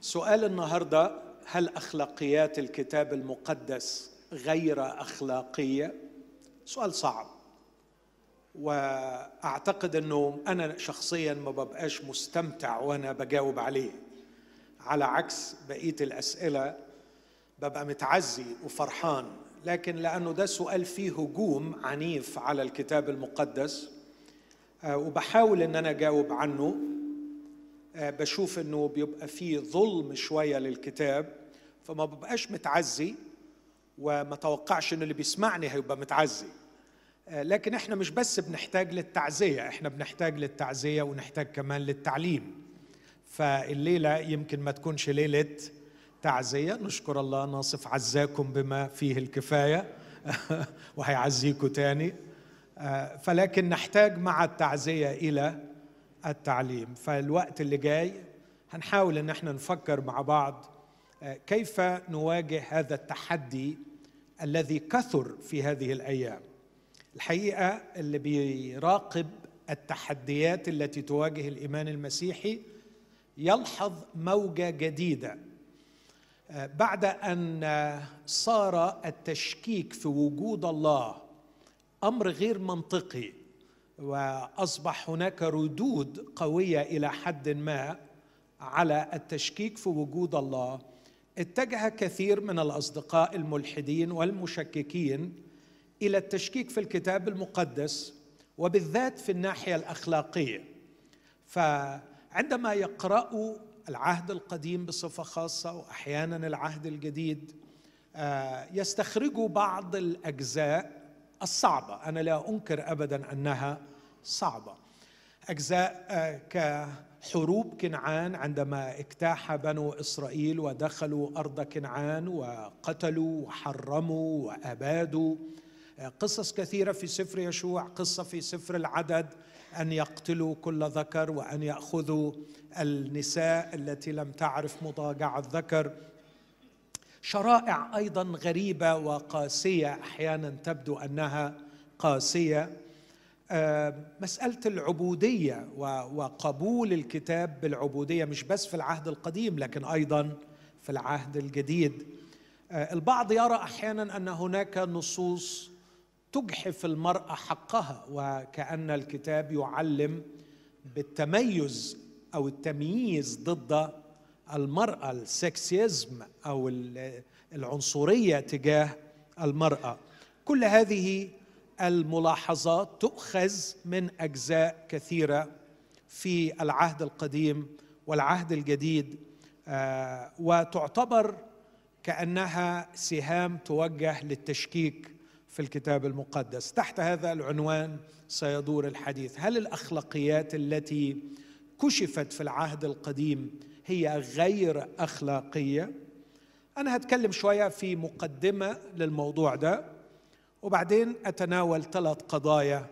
سؤال النهارده هل أخلاقيات الكتاب المقدس غير أخلاقية؟ سؤال صعب. وأعتقد إنه أنا شخصيا ما ببقاش مستمتع وأنا بجاوب عليه. على عكس بقية الأسئلة ببقى متعزي وفرحان. لكن لأنه ده سؤال فيه هجوم عنيف على الكتاب المقدس آه، وبحاول إن أنا أجاوب عنه. بشوف إنه بيبقى فيه ظلم شوية للكتاب فما ببقاش متعزي وما توقعش إن اللي بيسمعني هيبقى متعزي. آه، لكن إحنا مش بس بنحتاج للتعزية إحنا بنحتاج للتعزية ونحتاج كمان للتعليم. فالليلة يمكن ما تكونش ليلة تعزية. نشكر الله ناصف عزاكم بما فيه الكفاية وهيعزيكم تاني. آه، فلكن نحتاج مع التعزية إلى التعليم. فالوقت اللي جاي هنحاول إن إحنا نفكر مع بعض آه، كيف نواجه هذا التحدي الذي كثر في هذه الأيام. الحقيقة اللي بيراقب التحديات التي تواجه الإيمان المسيحي يلحظ موجة جديدة. آه، بعد أن صار التشكيك في وجود الله أمر غير منطقي وأصبح هناك ردود قوية إلى حد ما على التشكيك في وجود الله. اتجه كثير من الأصدقاء الملحدين والمشككين إلى التشكيك في الكتاب المقدس وبالذات في الناحية الأخلاقية. فعندما يقرأوا العهد القديم بصفة خاصة واحيانا العهد الجديد آه، يستخرجوا بعض الأجزاء الصعبة. أنا لا أنكر ابدا أنها صعبة. أجزاء آه، كحروب كنعان عندما اجتاح بنو إسرائيل ودخلوا أرض كنعان وقتلوا وحرموا وأبادوا. آه، قصص كثيرة في سفر يشوع قصة في سفر العدد أن يقتلوا كل ذكر وأن يأخذوا النساء التي لم تعرف مضاجع الذكر. شرائع أيضا غريبة وقاسية أحيانا تبدو أنها قاسية. آه، مسألة العبودية وقبول الكتاب بالعبودية مش بس في العهد القديم لكن أيضا في العهد الجديد. آه، البعض يرى أحيانا أن هناك نصوص تجحف المرأة حقها وكأن الكتاب يعلم بالتميز أو التمييز ضد المرأة السكسيزم أو العنصرية تجاه المرأة. كل هذه الملاحظات تؤخذ من أجزاء كثيرة في العهد القديم والعهد الجديد آه، وتعتبر كأنها سهام توجه للتشكيك في الكتاب المقدس. تحت هذا العنوان سيدور الحديث هل الأخلاقيات التي كشفت في العهد القديم هي غير أخلاقية. أنا هتكلم شوية في مقدمة للموضوع ده وبعدين أتناول ثلاث قضايا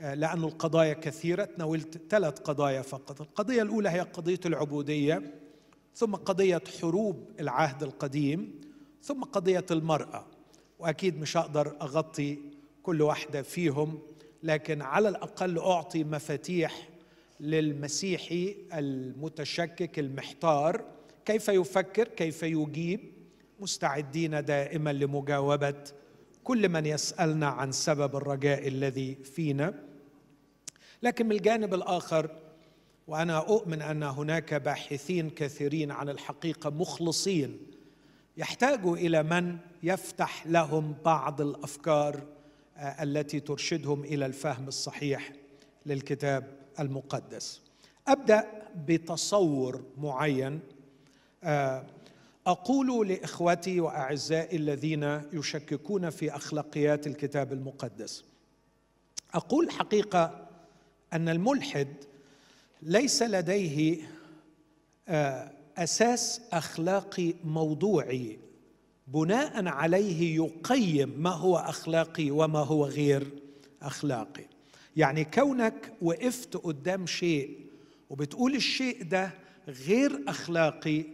آه، لأن القضايا كثيرة تناولت ثلاث قضايا فقط. القضية الأولى هي قضية العبودية ثم قضية حروب العهد القديم ثم قضية المرأة. وأكيد مش هقدر أغطي كل واحدة فيهم لكن على الأقل أعطي مفاتيح للمسيحي المتشكك المحتار. كيف يفكر؟ كيف يجيب؟ مستعدين دائما لمجاوبة كل من يسألنا عن سبب الرجاء الذي فينا. لكن من الجانب الآخر وأنا أؤمن أن هناك باحثين كثيرين عن الحقيقة مخلصين يحتاجوا إلى من يفتح لهم بعض الأفكار آه، التي ترشدهم إلى الفهم الصحيح للكتاب. المقدس. أبدأ بتصور معين. آه، أقول لإخوتي وأعزائي الذين يشككون في أخلاقيات الكتاب المقدس. أقول حقيقة أن الملحد ليس لديه آه، أساس أخلاقي موضوعي. بناء عليه يقيم ما هو أخلاقي وما هو غير أخلاقي. يعني كونك وقفت قدام شيء وبتقول الشيء ده غير أخلاقي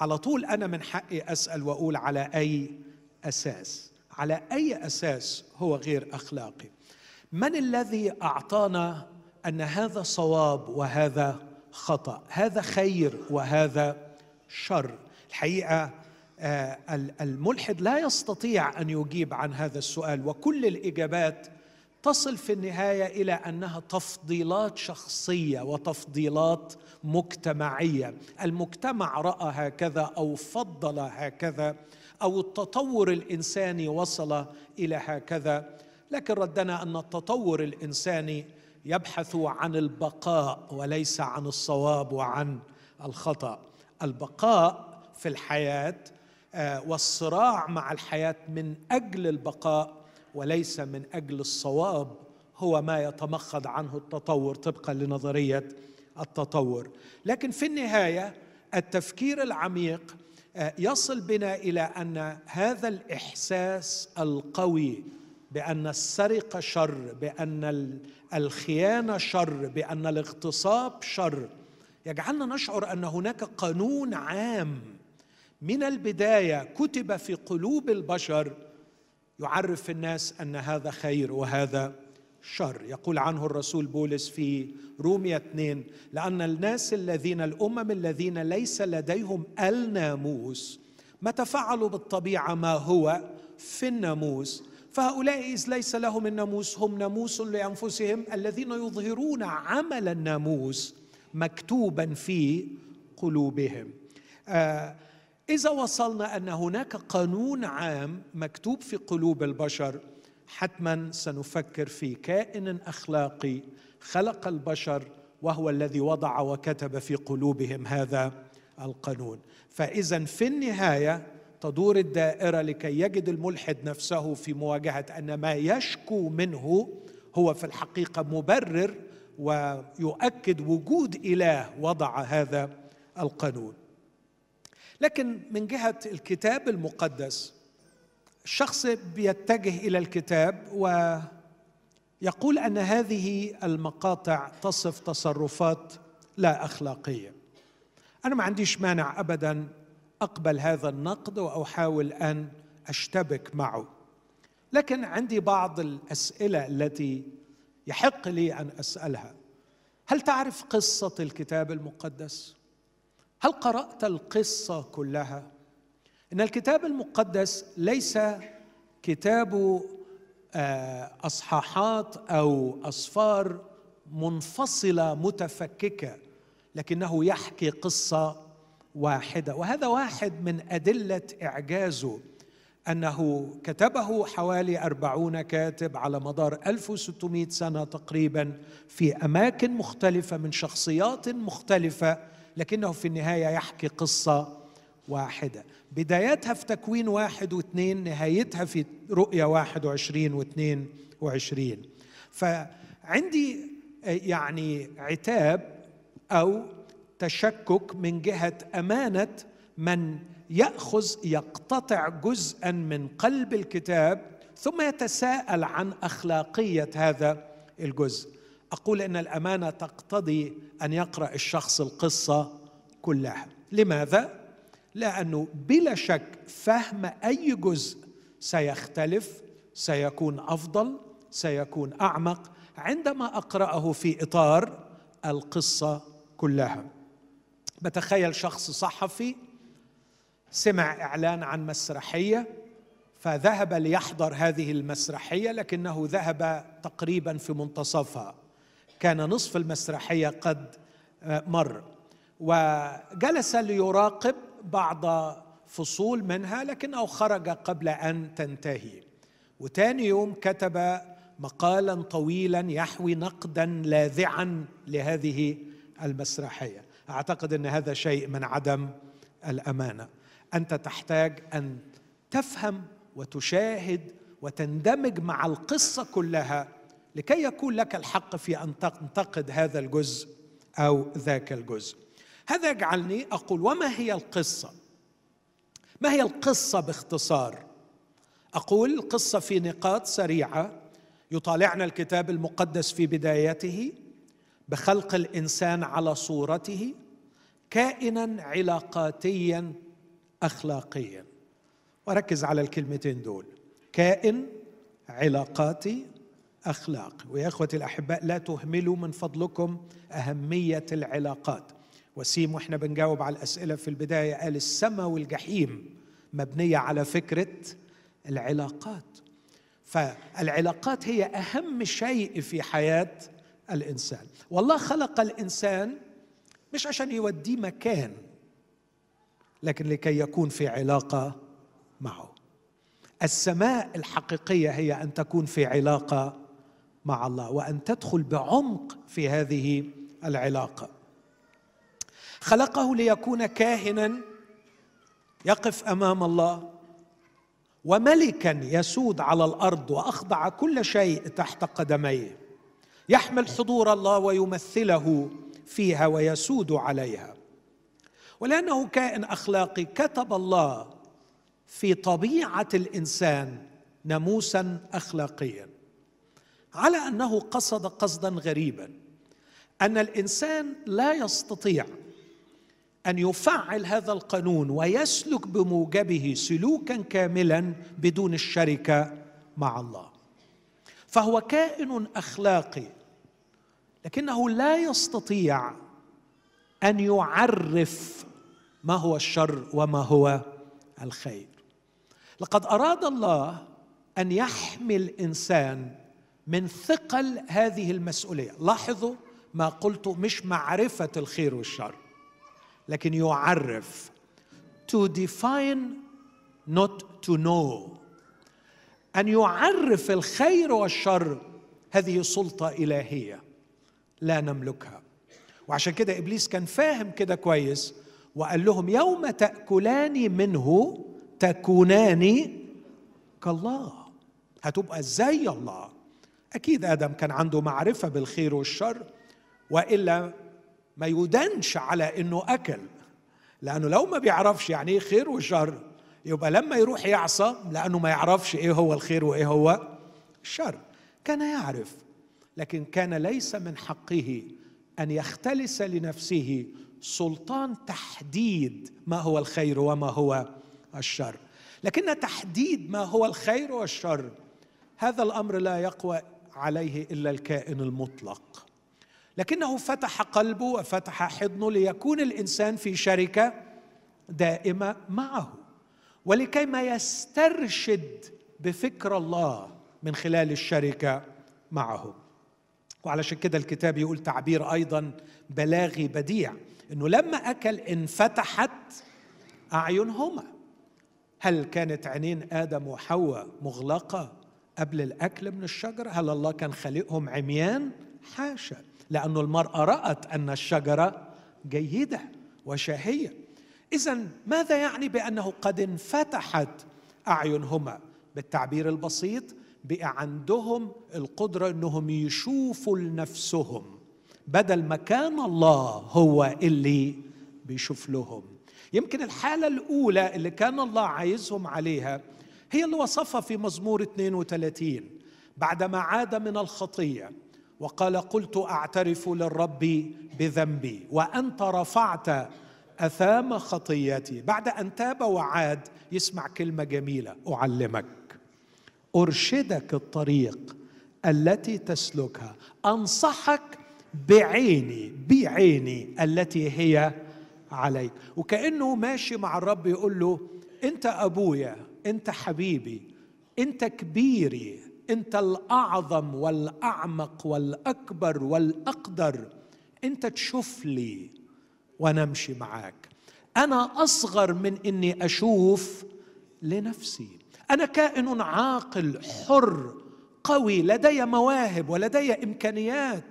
على طول أنا من حقي أسأل وأقول على أي أساس؟ على أي أساس هو غير أخلاقي؟ من الذي أعطانا أن هذا صواب وهذا خطأ هذا خير وهذا شر؟ الحقيقة آه، الملحد لا يستطيع أن يجيب عن هذا السؤال وكل الإجابات تصل في النهاية إلى أنها تفضيلات شخصية وتفضيلات مجتمعية. المجتمع رأى هكذا أو فضل هكذا أو التطور الإنساني وصل إلى هكذا. لكن ردنا أن التطور الإنساني يبحث عن البقاء وليس عن الصواب وعن الخطأ. البقاء في الحياة آه، والصراع مع الحياة من أجل البقاء وليس من أجل الصواب هو ما يتمخض عنه التطور طبقا لنظرية التطور. لكن في النهاية التفكير العميق آه، يصل بنا إلى أن هذا الإحساس القوي بأن السرقه شر بأن الخيانة شر بأن الاغتصاب شر يجعلنا نشعر أن هناك قانون عام. من البداية كتب في قلوب البشر يعرف الناس أن هذا خير وهذا شر. يقول عنه الرسول بولس في رومية 2 لأن الناس الذين الأمم الذين ليس لديهم الناموس متى فعلوا بالطبيعة ما هو في الناموس. فهؤلاء إذ ليس لهم الناموس هم ناموس لأنفسهم الذين يظهرون عمل الناموس مكتوبا في قلوبهم. آه إذا وصلنا أن هناك قانون عام مكتوب في قلوب البشر حتما سنفكر في كائن أخلاقي خلق البشر وهو الذي وضع وكتب في قلوبهم هذا القانون. فاذا في النهاية تدور الدائرة لكي يجد الملحد نفسه في مواجهة أن ما يشكو منه هو في الحقيقة مبرر ويؤكد وجود إله وضع هذا القانون. لكن من جهة الكتاب المقدس الشخص بيتجه إلى الكتاب ويقول أن هذه المقاطع تصف تصرفات لا أخلاقية. أنا ما عنديش مانع ابدا أقبل هذا النقد وأحاول أن أشتبك معه. لكن عندي بعض الأسئلة التي يحق لي أن أسألها. هل تعرف قصة الكتاب المقدس؟ هل قرأت القصة كلها؟ إن الكتاب المقدس ليس كتاب آه، أصحاحات أو أصفار منفصلة متفككة لكنه يحكي قصة واحدة. وهذا واحد من أدلة اعجازه أنه كتبه حوالي أربعون كاتب على مدار 1600 سنة تقريبا في أماكن مختلفة من شخصيات مختلفة لكنه في النهاية يحكي قصة واحدة. بدايتها في تكوين واحد واثنين نهايتها في رؤيا واحد وعشرين واثنين وعشرين. فعندي يعني عتاب أو تشكك من جهة أمانة من يأخذ يقتطع جزءا من قلب الكتاب ثم يتساءل عن أخلاقية هذا الجزء. أقول إن الأمانة تقتضي أن يقرأ الشخص القصة كلها. لماذا؟ لأنه بلا شك فهم أي جزء سيختلف سيكون أفضل سيكون أعمق عندما أقرأه في إطار القصة كلها. بتخيل شخص صحفي سمع إعلان عن مسرحية فذهب ليحضر هذه المسرحية لكنه ذهب تقريبا في منتصفها. كان نصف المسرحية قد مر. وجلس ليراقب بعض فصول منها لكنه خرج قبل أن تنتهي. وتاني يوم كتب مقالا طويلا يحوي نقدا لاذعا لهذه المسرحية. أعتقد إن هذا شيء من عدم الأمانة. أنت تحتاج أن تفهم وتشاهد وتندمج مع القصة كلها لكي يكون لك الحق في أن تنتقد هذا الجزء أو ذاك الجزء. هذا يجعلني أقول وما هي القصة؟ ما هي القصة باختصار؟ أقول القصة في نقاط سريعة. يطالعنا الكتاب المقدس في بدايته بخلق الإنسان على صورته كائنا علاقاتيا اخلاقيا. وركز على الكلمتين دول. كائن علاقاتي اخلاقي ويا اخوتي الأحباء لا تهملوا من فضلكم أهمية العلاقات. وسيم وإحنا بنجاوب على الأسئلة في البداية قال السماء والجحيم مبنية على فكرة العلاقات. فالعلاقات هي أهم شيء في حياة الإنسان. والله خلق الإنسان مش عشان يوديه مكان لكن لكي يكون في علاقة معه. السماء الحقيقية هي أن تكون في علاقة مع الله وأن تدخل بعمق في هذه العلاقة. خلقه ليكون كاهنا يقف أمام الله وملكا يسود على الأرض وأخضع كل شيء تحت قدميه. يحمل حضور الله ويمثله فيها ويسود عليها. ولأنه كائن أخلاقي كتب الله في طبيعة الإنسان ناموسا اخلاقيا. على أنه قصد قصدا غريبا. أن الإنسان لا يستطيع أن يفعل هذا القانون ويسلك بموجبه سلوكا كاملا بدون الشركة مع الله. فهو كائن أخلاقي لكنه لا يستطيع أن يعرف ما هو الشر وما هو الخير. لقد أراد الله أن يحمي الإنسان من ثقل هذه المسؤولية. لاحظوا ما قلت مش معرفة الخير والشر لكن يعرف. To define not to know. أن يعرف الخير والشر هذه سلطة إلهية لا نملكها. وعشان كده إبليس كان فاهم كده كويس وقال لهم يوم تاكلان منه تكونان كالله. هتبقى زي الله. أكيد آدم كان عنده معرفة بالخير والشر وإلا ما يدنش على إنه أكل لأنه لو ما بيعرفش يعني إيه خير وشر يبقى لما يروح يعصى لأنه ما يعرفش إيه هو الخير وإيه هو الشر. كان يعرف لكن كان ليس من حقه أن يختلس لنفسه سلطان تحديد ما هو الخير وما هو الشر. لكن تحديد ما هو الخير والشر هذا الأمر لا يقوى عليه إلا الكائن المطلق. لكنه فتح قلبه وفتح حضنه ليكون الإنسان في شركة دائمة معه. ولكي ما يسترشد بفكر الله من خلال الشركة معه. وعلشان كده الكتاب يقول تعبير أيضا بلاغي بديع إنه لما أكل انفتحت أعينهما هل كانت عينين آدم وحواء مغلقة؟ قبل الأكل من الشجرة. هل الله كان خالقهم عميان؟ حاشا. لأن المرأة رأت أن الشجرة جيدة وشهية. إذا ماذا يعني بأنه قد انفتحت أعينهما؟ بالتعبير البسيط بقى عندهم القدرة أنهم يشوفوا لنفسهم. بدل ما كان الله هو اللي بيشوف لهم. يمكن الحالة الأولى اللي كان الله عايزهم عليها هي اللي وصفها في مزمور 32 بعدما عاد من الخطية وقال قلت أعترف للرب بذنبي وأنت رفعت أثام خطيتي. بعد أن تاب وعاد يسمع كلمة جميلة أعلمك. أرشدك الطريق التي تسلكها. أنصحك بعيني بعيني التي هي عليك. وكأنه ماشي مع الرب يقول له أنت أبويا. انت حبيبي انت كبيري انت الأعظم والأعمق والأكبر والأقدر انت تشوف لي وأنا أمشي معاك. أنا أصغر من إني أشوف لنفسي. أنا كائن عاقل حر قوي لدي مواهب ولدي إمكانيات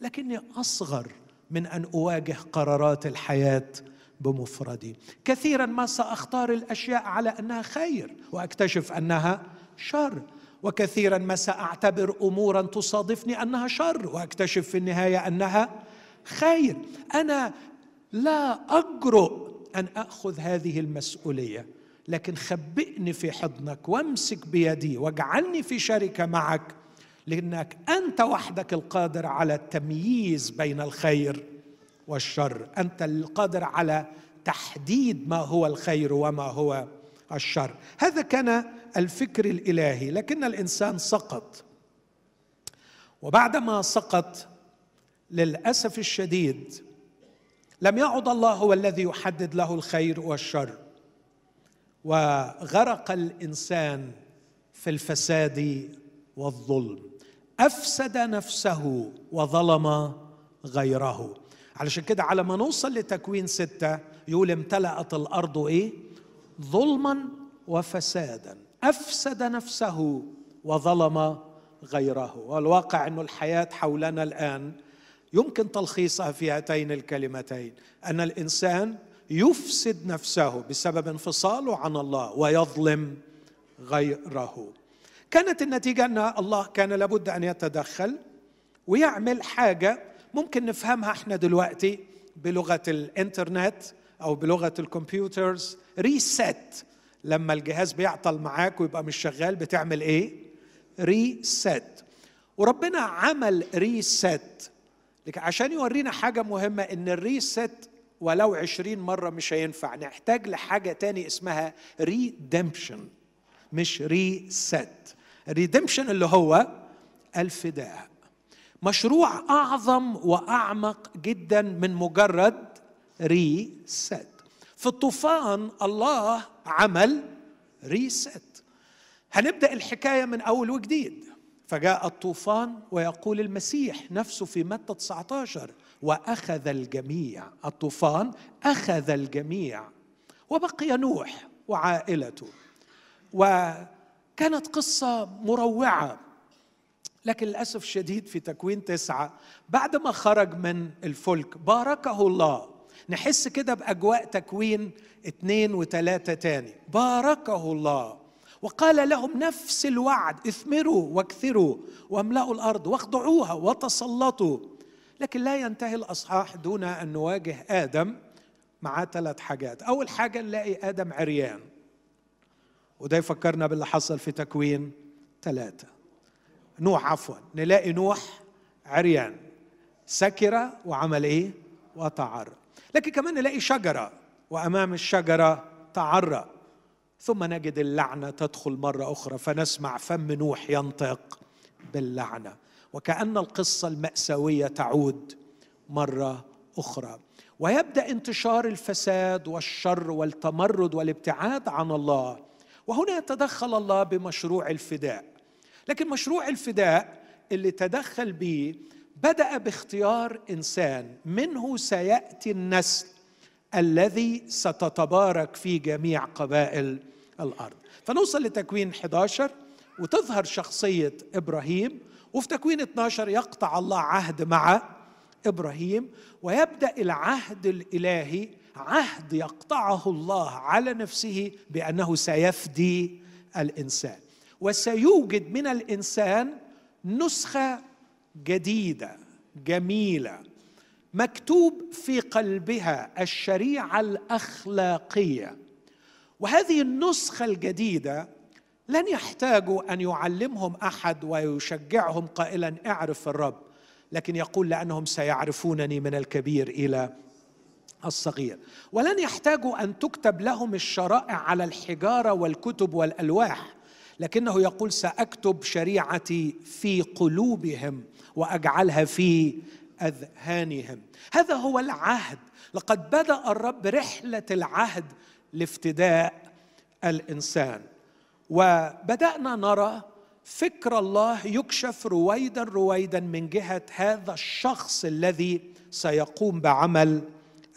لكني أصغر من أن أواجه قرارات الحياة بمفردي. كثيرا ما سأختار الأشياء على أنها خير وأكتشف أنها شر. وكثيرا ما سأعتبر امورا تصادفني أنها شر وأكتشف في النهاية أنها خير. أنا لا أجرؤ أن أخذ هذه المسؤولية لكن خبئني في حضنك وامسك بيدي واجعلني في شركه معك لأنك أنت وحدك القادر على التمييز بين الخير والشر. أنت القادر على تحديد ما هو الخير وما هو الشر. هذا كان الفكر الإلهي لكن الإنسان سقط. وبعدما سقط للأسف الشديد لم يعد الله هو الذي يحدد له الخير والشر. وغرق الإنسان في الفساد والظلم. أفسد نفسه وظلم غيره. علشان كده على ما نوصل لتكوين ستة يقول امتلأت الأرض إيه؟ ظلما وفسادا. أفسد نفسه وظلم غيره. والواقع أن الحياة حولنا الآن يمكن تلخيصها في هاتين الكلمتين. أن الإنسان يفسد نفسه بسبب انفصاله عن الله ويظلم غيره. كانت النتيجة أن الله كان لابد أن يتدخل ويعمل حاجة ممكن نفهمها إحنا دلوقتي بلغة الانترنت أو بلغة ال computers. reset لما الجهاز بيعطل معاك ويبقى مش شغال بتعمل إيه؟ reset وربنا عمل reset عشان يورينا حاجة مهمة إن ال reset ولو عشرين مرة مش هينفع. نحتاج لحاجة تاني اسمها redemption مش reset redemption اللي هو الفداء. مشروع أعظم وأعمق جدا من مجرد reset في الطوفان الله عمل reset هنبدأ الحكاية من أول وجديد. فجاء الطوفان ويقول المسيح نفسه في متى 19 وأخذ الجميع. الطوفان أخذ الجميع. وبقي نوح وعائلته. وكانت قصة مروعة. لكن للأسف الشديد في تكوين تسعة بعد ما خرج من الفلك باركه الله. نحس كده بأجواء تكوين اثنين وثلاثه تاني. باركه الله. وقال لهم نفس الوعد اثمروا واكثروا واملأوا الأرض واخضعوها وتسلطوا. لكن لا ينتهي الأصحاح دون أن نواجه آدم مع ثلاث حاجات. أول حاجة نلاقي آدم عريان. وده يفكرنا باللي حصل في تكوين ثلاثة نوح عفوا نلاقي نوح عريان سكر وعمل إيه؟ وتعرى. لكن كمان نلاقي شجرة وأمام الشجرة تعرى. ثم نجد اللعنة تدخل مرة أخرى فنسمع فم نوح ينطق باللعنة. وكأن القصة المأساوية تعود مرة أخرى. ويبدأ انتشار الفساد والشر والتمرد والابتعاد عن الله. وهنا يتدخل الله بمشروع الفداء. لكن مشروع الفداء اللي تدخل به بدأ باختيار إنسان منه سيأتي النسل الذي ستتبارك في جميع قبائل الأرض. فنوصل لتكوين 11 وتظهر شخصية إبراهيم وفي تكوين 12 يقطع الله عهد مع إبراهيم ويبدأ العهد الإلهي عهد يقطعه الله على نفسه بأنه سيفدي الإنسان. وسيوجد من الإنسان نسخة جديدة جميلة مكتوب في قلبها الشريعة الأخلاقية. وهذه النسخة الجديدة لن يحتاجوا أن يعلمهم أحد ويشجعهم قائلا اعرف الرب لكن يقول لأنهم سيعرفونني من الكبير إلى الصغير. ولن يحتاجوا أن تكتب لهم الشرائع على الحجارة والكتب والألواح. لكنه يقول سأكتب شريعتي في قلوبهم وأجعلها في أذهانهم. هذا هو العهد. لقد بدأ الرب رحلة العهد لافتداء الإنسان. وبدأنا نرى فكر الله يكشف رويدا رويدا من جهة هذا الشخص الذي سيقوم بعمل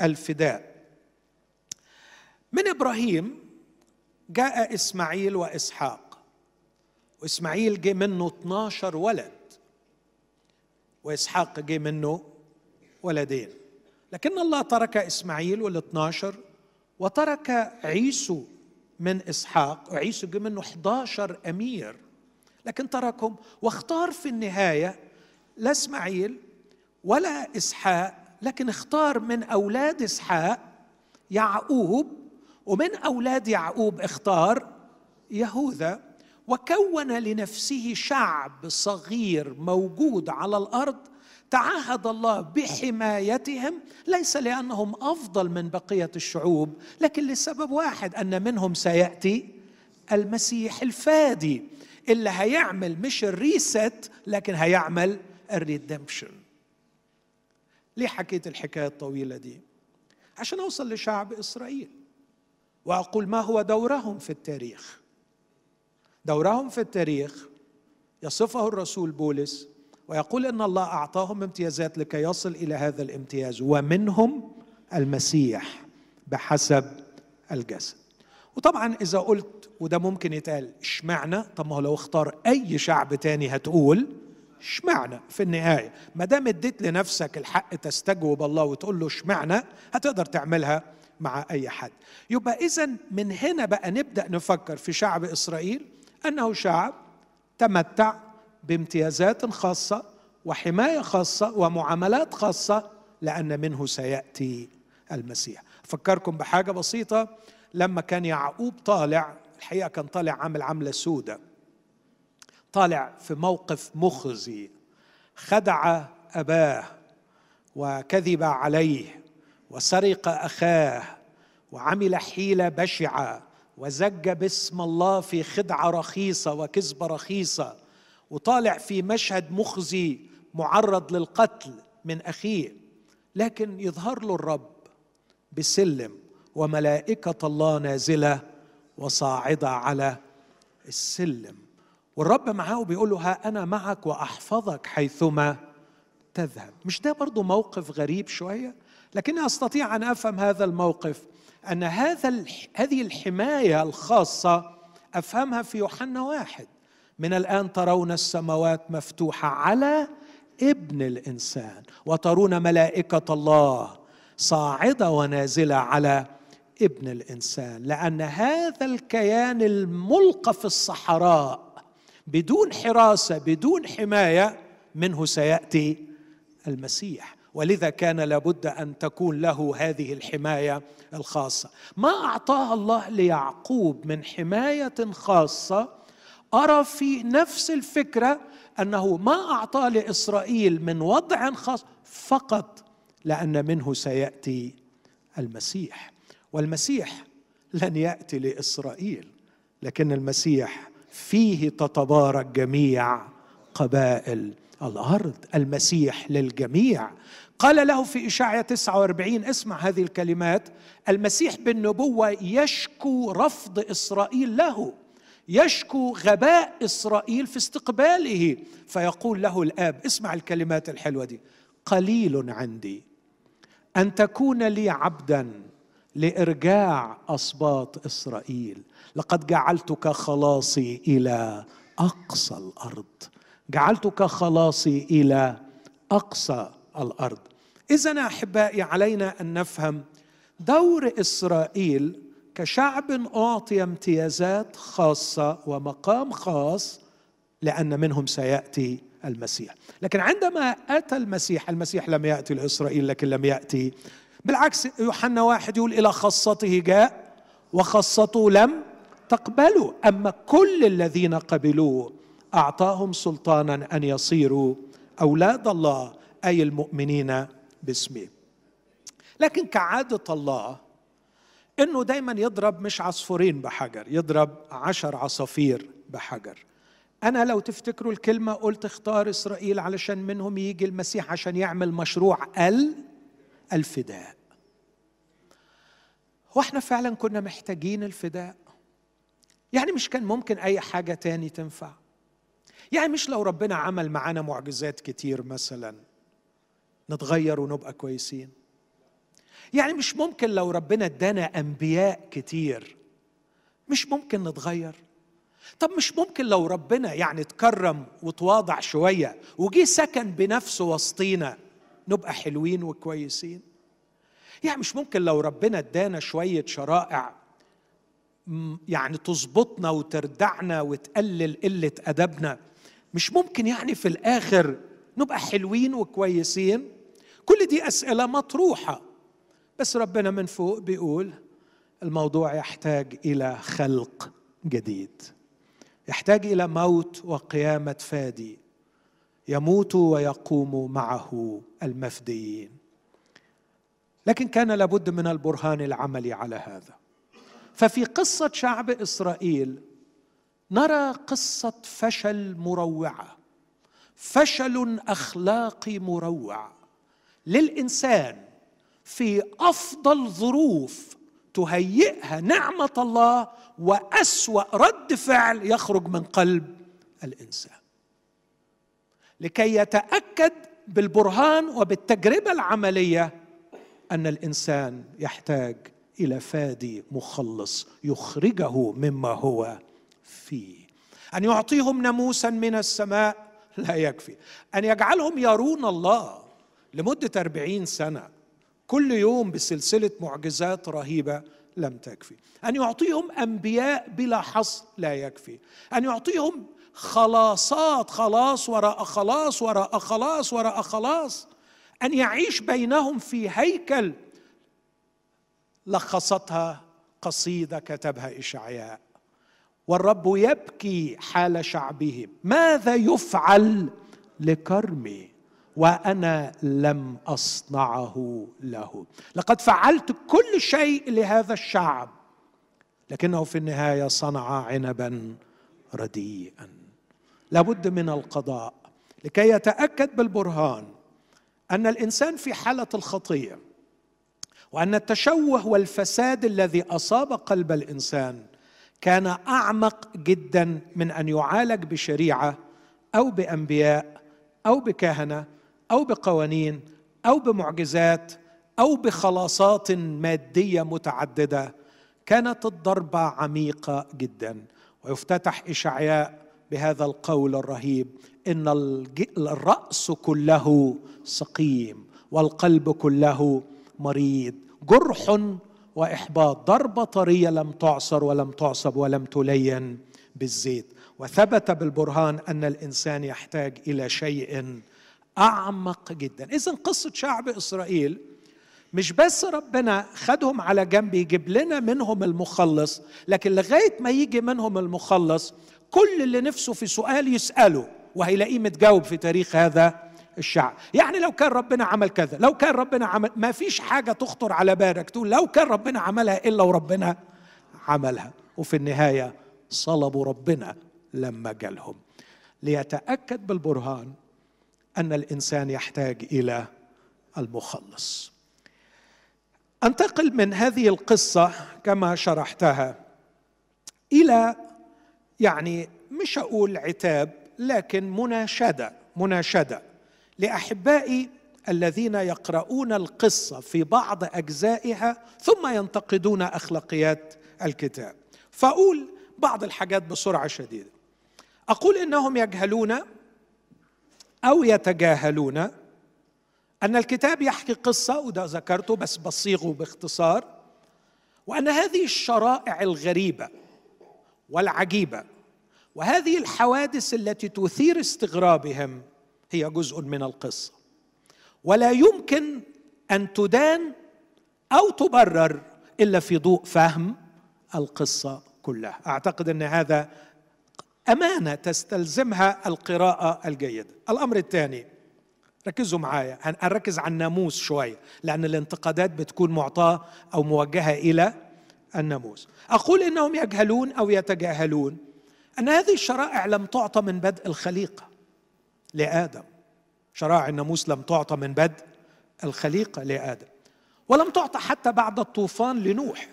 الفداء. من إبراهيم جاء إسماعيل وإسحاق. وإسماعيل جه منه 12 ولد وإسحاق جه منه ولدين. لكن الله ترك إسماعيل وال 12 وترك عيسو من إسحاق وعيسو جه منه 11 أمير. لكن تركهم واختار في النهاية لا إسماعيل ولا إسحاق لكن اختار من أولاد إسحاق يعقوب ومن أولاد يعقوب اختار يهوذا. وكون لنفسه شعب صغير موجود على الأرض تعهد الله بحمايتهم. ليس لأنهم أفضل من بقية الشعوب لكن لسبب واحد أن منهم سيأتي المسيح الفادي. اللي هيعمل مش ال rest لكن هيعمل ال redemption. ليه حكيت الحكاية الطويلة دي؟ عشان أوصل لشعب إسرائيل وأقول ما هو دورهم في التاريخ. دورهم في التاريخ يصفه الرسول بولس ويقول إن الله أعطاهم امتيازات لكي يصل إلى هذا الامتياز ومنهم المسيح بحسب الجسد. وطبعا إذا قلت وده ممكن يتقال إشمعنى؟ طب ما هو لو اختار أي شعب تاني هتقول إشمعنى في النهاية؟ ما دام اديت لنفسك الحق تستجوب الله وتقول له إشمعنى هتقدر تعملها مع أي حد. يبقى اذا من هنا بقى نبدأ نفكر في شعب إسرائيل أنه شعب تمتع بامتيازات خاصة وحماية خاصة ومعاملات خاصة لأن منه سيأتي المسيح. أفكركم بحاجة بسيطة لما كان يعقوب طالع الحقيقة كان طالع عامل عملة سودة. طالع في موقف مخزي. خدع أباه وكذب عليه وسرق أخاه وعمل حيلة بشعة. وزج باسم الله في خدعة رخيصة وكذبه رخيصة وطالع في مشهد مخزي معرض للقتل من أخيه. لكن يظهر له الرب بسلم وملائكة الله نازلة وصاعدة على السلم. والرب معاه وبيقول له ها أنا معك وأحفظك حيثما تذهب. مش ده برضو موقف غريب شوية؟ لكني أستطيع أن أفهم هذا الموقف. أن هذا هذه الحماية الخاصة أفهمها في يوحنا واحد. من الآن ترون السماوات مفتوحة على ابن الإنسان وترون ملائكة الله صاعدة ونازلة على ابن الإنسان لأن هذا الكيان الملقى في الصحراء بدون حراسة بدون حماية منه سيأتي المسيح. ولذا كان لابد أن تكون له هذه الحماية الخاصة. ما اعطاها الله ليعقوب من حماية خاصة؟ أرى في نفس الفكرة أنه ما أعطى لإسرائيل من وضع خاص فقط لأن منه سيأتي المسيح. والمسيح لن يأتي لإسرائيل لكن المسيح فيه تتبارك جميع قبائل الأرض. المسيح للجميع. قال له في إشاعية 49 اسمع هذه الكلمات المسيح بالنبوة يشكو رفض إسرائيل له يشكو غباء إسرائيل في استقباله فيقول له الآب اسمع الكلمات الحلوة دي قليل عندي أن تكون لي عبدا لإرجاع أسباط إسرائيل. لقد جعلتك خلاصي إلى أقصى الأرض. جعلتك خلاصي إلى أقصى الأرض. اذا أحبائي علينا أن نفهم دور إسرائيل كشعب أعطي امتيازات خاصة ومقام خاص لأن منهم سيأتي المسيح. لكن عندما أتى المسيح المسيح لم يأتي لإسرائيل لكن لم يأتي. بالعكس يوحنا واحد يقول إلى خاصته جاء وخاصته لم تقبلوا أما كل الذين قبلوه أعطاهم سلطانا أن يصيروا أولاد الله أي المؤمنين باسمه لكن كعادة الله إنه دايما يضرب مش عصفورين بحجر يضرب عشر عصافير بحجر. أنا لو تفتكروا الكلمة قلت اختار إسرائيل علشان منهم يجي المسيح عشان يعمل مشروع ال الفداء. وإحنا فعلا كنا محتاجين الفداء. يعني مش كان ممكن أي حاجة تاني تنفع. يعني مش لو ربنا عمل معانا معجزات كتير مثلا. نتغير ونبقى كويسين. يعني مش ممكن لو ربنا ادانا أنبياء كتير مش ممكن نتغير. طب مش ممكن لو ربنا يعني تكرم وتواضع شوية وجي سكن بنفسه وسطينا نبقى حلوين وكويسين؟ يعني مش ممكن لو ربنا ادانا شوية شرائع يعني تظبطنا وتردعنا وتقلل قلة أدبنا مش ممكن يعني في الآخر نبقى حلوين وكويسين؟ كل دي أسئلة مطروحة. بس ربنا من فوق بيقول الموضوع يحتاج إلى خلق جديد. يحتاج إلى موت وقيامة فادي. يموت ويقوم معه المفديين. لكن كان لابد من البرهان العملي على هذا. ففي قصة شعب إسرائيل نرى قصة فشل مروعة. فشل أخلاقي مروع للإنسان في أفضل ظروف تهيئها نعمة الله وأسوأ رد فعل يخرج من قلب الإنسان. لكي يتأكد بالبرهان وبالتجربة العملية أن الإنسان يحتاج إلى فادي مخلص يخرجه مما هو فيه. أن يعطيهم ناموسا من السماء لا يكفي. أن يجعلهم يرون الله. لمدة أربعين سنة كل يوم بسلسلة معجزات رهيبة لم تكفي. أن يعطيهم أنبياء بلا حصر لا يكفي. أن يعطيهم خلاصات خلاص وراء خلاص وراء خلاص وراء خلاص. أن يعيش بينهم في هيكل. لخصتها قصيدة كتبها إشعياء. والرب يبكي حال شعبه ماذا يفعل لكرمي وأنا لم أصنعه له. لقد فعلت كل شيء لهذا الشعب لكنه في النهاية صنع عنبا رديئا. لابد من القضاء. لكي يتأكد بالبرهان أن الإنسان في حالة الخطيه وأن التشوه والفساد الذي أصاب قلب الإنسان كان أعمق جدا من أن يعالج بشريعة أو بأنبياء أو بكهنه أو بقوانين أو بمعجزات أو بخلاصات مادية متعددة كانت الضربة عميقة جدا. ويفتتح إشعياء بهذا القول الرهيب إن الرأس كله سقيم والقلب كله مريض جرح وإحباط. ضربة طرية لم تعصر ولم تعصب ولم تلين بالزيت. وثبت بالبرهان أن الإنسان يحتاج إلى شيء أعمق جدا. اذا قصة شعب إسرائيل مش بس ربنا خدهم على جنب يجيب لنا منهم المخلص لكن لغاية ما يجي منهم المخلص كل اللي نفسه في سؤال يسأله وهيلاقيه متجاوب في تاريخ هذا الشعب. يعني لو كان ربنا عمل كذا لو كان ربنا عمل ما فيش حاجة تخطر على بالك تقول لو كان ربنا عملها إلا وربنا عملها. وفي النهاية صلبوا ربنا لما جالهم. ليتأكد بالبرهان أن الإنسان يحتاج إلى المخلص. أنتقل من هذه القصة كما شرحتها إلى يعني مش أقول عتاب لكن مناشدة مناشدة لأحبائي الذين يقرؤون القصة في بعض أجزائها ثم ينتقدون أخلاقيات الكتاب. فأقول بعض الحاجات بسرعة شديدة. أقول إنهم يجهلون أو يتجاهلون. أن الكتاب يحكي قصة وده ذكرته بس بصيغه باختصار وأن هذه الشرائع الغريبة والعجيبة وهذه الحوادث التي تثير استغرابهم هي جزء من القصة. ولا يمكن أن تدان أو تبرر إلا في ضوء فهم القصة كلها. أعتقد أن هذا أمانة تستلزمها القراءة الجيده الأمر الثاني ركزوا معايا هنركز على الناموس شوية لأن الانتقادات بتكون معطاة أو موجهة إلى الناموس. أقول إنهم يجهلون أو يتجاهلون أن هذه الشرائع لم تعطى من بدء الخليقة لآدم. شرائع الناموس لم تعطى من بدء الخليقة لآدم. ولم تعطى حتى بعد الطوفان لنوح.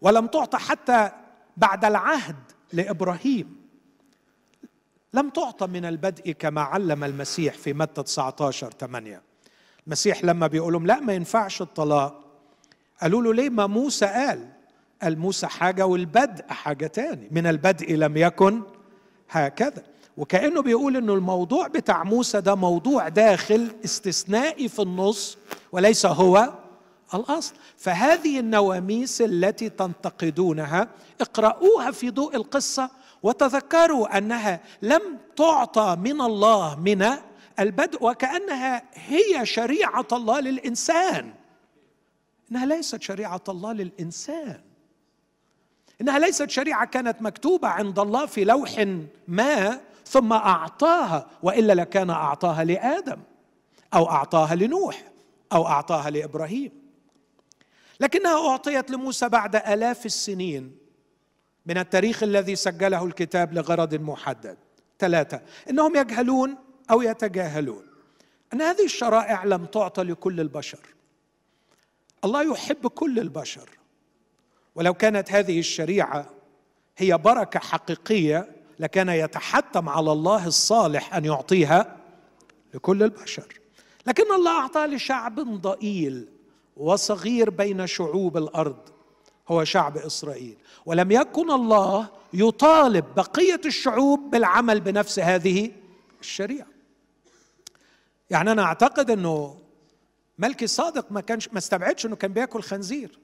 ولم تعطى حتى بعد العهد لإبراهيم. لم تعطى من البدء كما علم المسيح في متى 19 8 المسيح لما بيقول لهم لا ما ينفعش الطلاق. قالوا له ليه؟ ما موسى قال. قال موسى حاجة والبدء حاجة تاني. من البدء لم يكن هكذا. وكأنه بيقول إنه الموضوع بتاع موسى ده موضوع داخل استثنائي في النص وليس هو الأصل. فهذه النواميس التي تنتقدونها اقرأوها في ضوء القصة وتذكروا أنها لم تعطى من الله من البدء وكأنها هي شريعة الله للإنسان. إنها ليست شريعة الله للإنسان. إنها ليست شريعة كانت مكتوبة عند الله في لوح ما ثم أعطاها وإلا لكان أعطاها لآدم أو أعطاها لنوح أو أعطاها لإبراهيم. لكنها أعطيت لموسى بعد آلاف السنين. من التاريخ الذي سجله الكتاب لغرض محدد. ثلاثة إنهم يجهلون أو يتجاهلون. أن هذه الشرائع لم تعطى لكل البشر. الله يحب كل البشر. ولو كانت هذه الشريعة هي بركة حقيقية لكان يتحتم على الله الصالح أن يعطيها لكل البشر. لكن الله أعطى لشعب ضئيل وصغير بين شعوب الأرض. هو شعب إسرائيل. ولم يكن الله يطالب بقية الشعوب بالعمل بنفس هذه الشريعة. يعني أنا أعتقد إنه ملكي صادق ما كانش ما استبعدش إنه كان بياكل خنزير.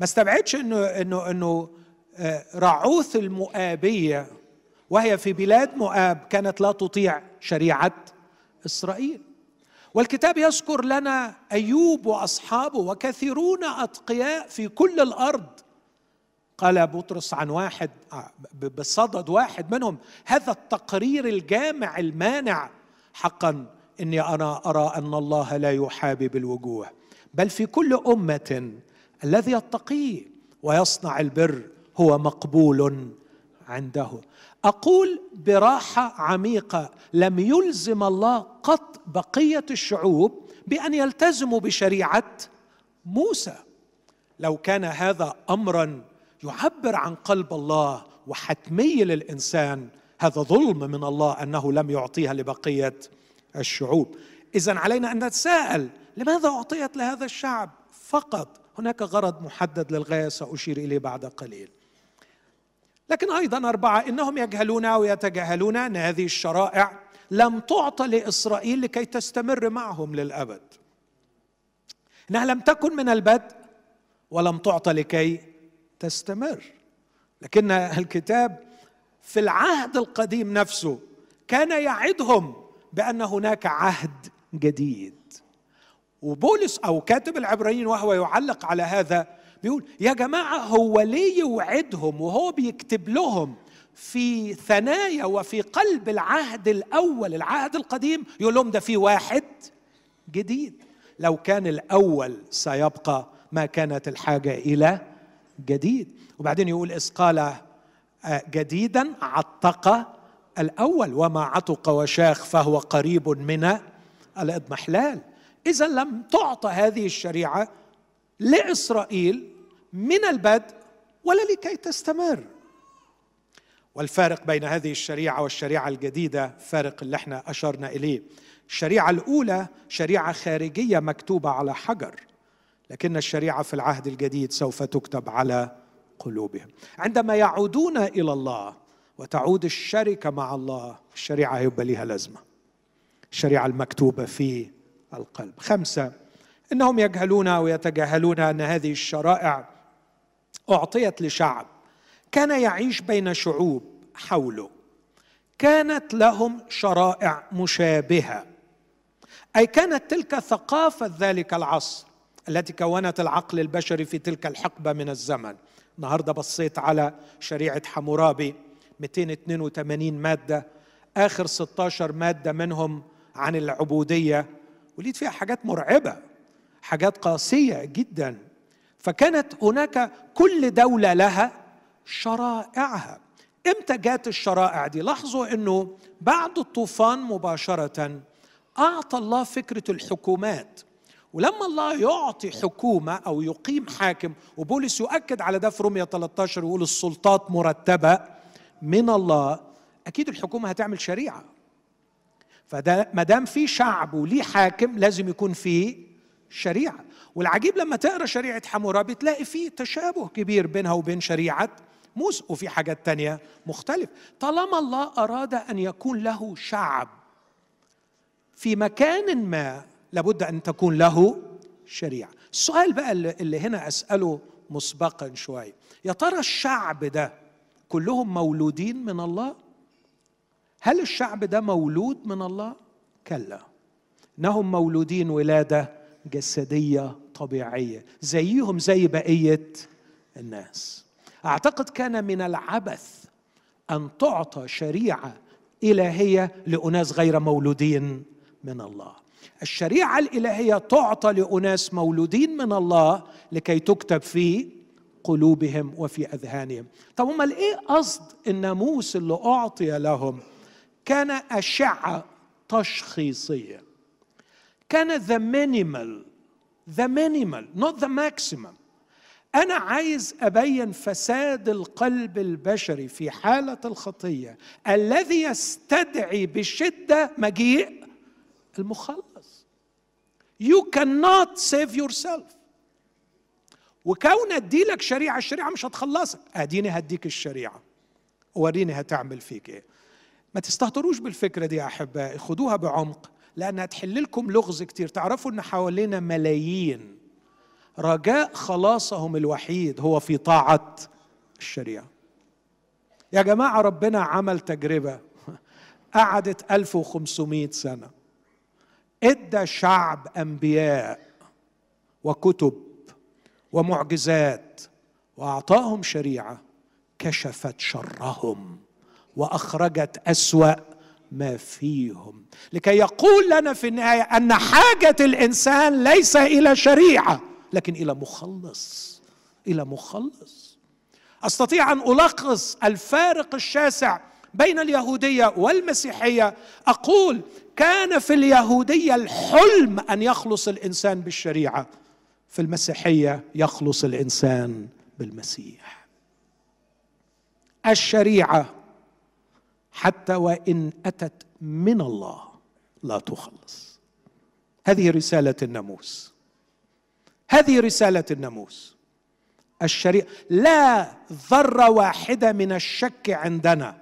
ما استبعدش انه انه إنه آه، رعوث المؤابية وهي في بلاد مؤاب كانت لا تطيع شريعة إسرائيل. والكتاب يذكر لنا أيوب وأصحابه وكثيرون أتقياء في كل الأرض. قال بطرس عن واحد آه، بصدد واحد منهم هذا التقرير الجامع المانع. حقا إني أنا أرى أن الله لا يحابي بالوجوه بل في كل أمة الذي يتقيه ويصنع البر هو مقبول عنده. أقول براحة عميقة لم يلزم الله قط بقية الشعوب بأن يلتزموا بشريعة موسى. لو كان هذا امرا يعبر عن قلب الله وحتمي للإنسان هذا ظلم من الله أنه لم يعطيها لبقية الشعوب. اذا علينا أن نتساءل لماذا أعطيت لهذا الشعب فقط؟ هناك غرض محدد للغاية سأشير إليه بعد قليل. لكن أيضا أربعة إنهم يجهلون ويتجاهلون ان هذه الشرائع لم تعطى لإسرائيل لكي تستمر معهم للأبد. إنها لم تكن من البدء ولم تعطى لكي تستمر. لكن الكتاب في العهد القديم نفسه كان يعدهم بأن هناك عهد جديد. وبولس أو كاتب العبرانيين وهو يعلق على هذا بيقول يا جماعة هو ليه يوعدهم وهو بيكتب لهم في ثنايا وفي قلب العهد الأول العهد القديم يقول لهم ده في واحد جديد. لو كان الأول سيبقى ما كانت الحاجة إلى جديد. وبعدين يقول إذ قال آه، جديدا عتق الأول وما عتق وشاخ فهو قريب من الإضمحلال. إذا لم تعطى هذه الشريعة لإسرائيل من البدء ولا لكي تستمر. والفارق بين هذه الشريعة والشريعة الجديدة فارق اللي إحنا أشرنا إليه. الشريعة الأولى شريعة خارجية مكتوبة على حجر لكن الشريعة في العهد الجديد سوف تكتب على قلوبهم. عندما يعودون إلى الله وتعود الشركة مع الله الشريعة هيبقى لها لازمة. الشريعة المكتوبة في القلب. خمسة إنهم يجهلون ويتجاهلون أن هذه الشرائع أعطيت لشعب كان يعيش بين شعوب حوله. كانت لهم شرائع مشابهة. أي كانت تلك ثقافة ذلك العصر التي كونت العقل البشري في تلك الحقبة من الزمن. النهارده بصيت على شريعة حمورابي 282 مادة آخر 16 مادة منهم عن العبودية وليت فيها حاجات مرعبة حاجات قاسية جدا. فكانت هناك كل دولة لها شرائعها. إمتى جات الشرائع دي؟ لاحظوا إنه بعد الطوفان مباشرة أعطى الله فكرة الحكومات. ولما الله يعطي حكومة أو يقيم حاكم وبولس يؤكد على ده في رومية 13 يقول السلطات مرتبة من الله أكيد الحكومة هتعمل شريعة. فده دام في شعب وليه حاكم لازم يكون فيه شريعة. والعجيب لما تقرأ شريعة حمورابي تلاقي فيه تشابه كبير بينها وبين شريعة موسى وفي حاجات تانية مختلف. طالما الله أراد أن يكون له شعب في مكان ما لابد أن تكون له شريعة. السؤال بقى اللي هنا أسأله مسبقا شوية يا ترى الشعب ده كلهم مولودين من الله؟ هل الشعب ده مولود من الله؟ كلا. انهم مولودين ولادة جسدية طبيعية زيهم زي بقية الناس. أعتقد كان من العبث أن تعطى شريعة إلهية لأناس غير مولودين من الله. الشريعة الإلهية تعطى لأناس مولودين من الله لكي تكتب في قلوبهم وفي أذهانهم. طب أمال إيه قصد الناموس اللي أعطي لهم كان أشعة تشخيصية؟ كان the minimal the minimal not the maximum. أنا عايز أبين فساد القلب البشري في حالة الخطية الذي يستدعي بشدة مجيء المخلص. You cannot save yourself. وكون ادي لك شريعة الشريعة مش هتخلصك. أديني هديك الشريعة. وريني هتعمل فيك إيه. ما تستهتروش بالفكرة دي يا أحبائي. خدوها بعمق لأنها تحل لكم لغز كتير. تعرفوا إن حوالينا ملايين رجاء خلاصهم الوحيد هو في طاعة الشريعة. يا جماعة ربنا عمل تجربة. قعدت 1500 سنة. إدى شعب أنبياء وكتب ومعجزات وأعطاهم شريعة كشفت شرهم وأخرجت أسوأ ما فيهم. لكي يقول لنا في النهاية أن حاجة الإنسان ليس إلى شريعة. لكن إلى مخلص إلى مخلص. أستطيع أن ألخص الفارق الشاسع بين اليهودية والمسيحية. أقول كان في اليهودية الحلم أن يخلص الإنسان بالشريعة في المسيحية يخلص الإنسان بالمسيح. الشريعة حتى وإن أتت من الله لا تخلص. هذه رسالة الناموس. هذه رسالة الناموس. الشريعة لا ذرة واحدة من الشك عندنا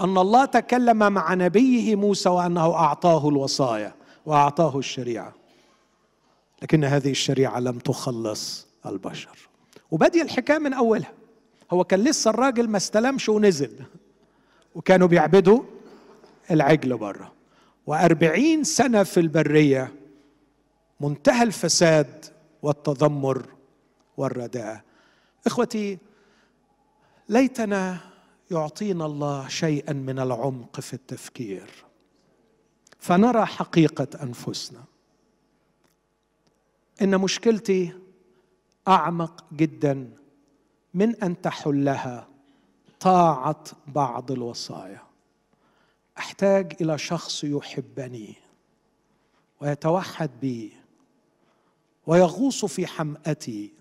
أن الله تكلم مع نبيه موسى وأنه أعطاه الوصايا وأعطاه الشريعة. لكن هذه الشريعة لم تخلص البشر. وبدي الحكاية من أولها. هو كان لسه الراجل ما استلمش ونزل. وكانوا بيعبدوا العجل بره. وأربعين سنة في البرية منتهى الفساد والتذمر والرداءة إخوتي ليتنا يعطينا الله شيئا من العمق في التفكير فنرى حقيقة أنفسنا. إن مشكلتي أعمق جدا من أن تحلها طاعة بعض الوصايا. أحتاج إلى شخص يحبني ويتوحد بي ويغوص في حمأتي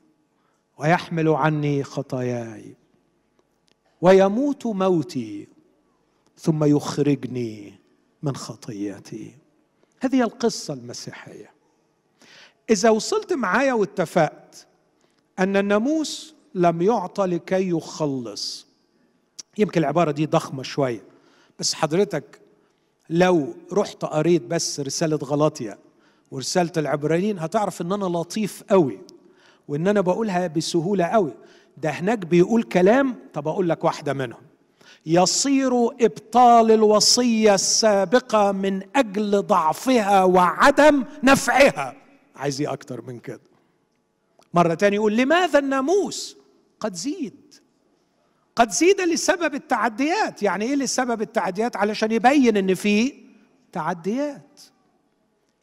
ويحمل عني خطاياي ويموت موتي ثم يخرجني من خطيتي هذه القصة المسيحية. إذا وصلت معايا واتفقت أن الناموس لم يعطى لكي يخلص يمكن العبارة دي ضخمة شوية بس حضرتك لو رحت قريت بس رسالة غلاطيا ورسالة العبرانيين هتعرف إن أنا لطيف قوي وإن أنا بقولها بسهولة قوي ده هناك بيقول كلام طب أقول لك واحدة منهم. يصير إبطال الوصية السابقة من أجل ضعفها وعدم نفعها. عايز إيه أكتر من كده؟ مرة تانية يقول لماذا الناموس قد زيد؟ قد زيد لسبب التعديات. يعني إيه لسبب التعديات؟ علشان يبين إن في تعديات.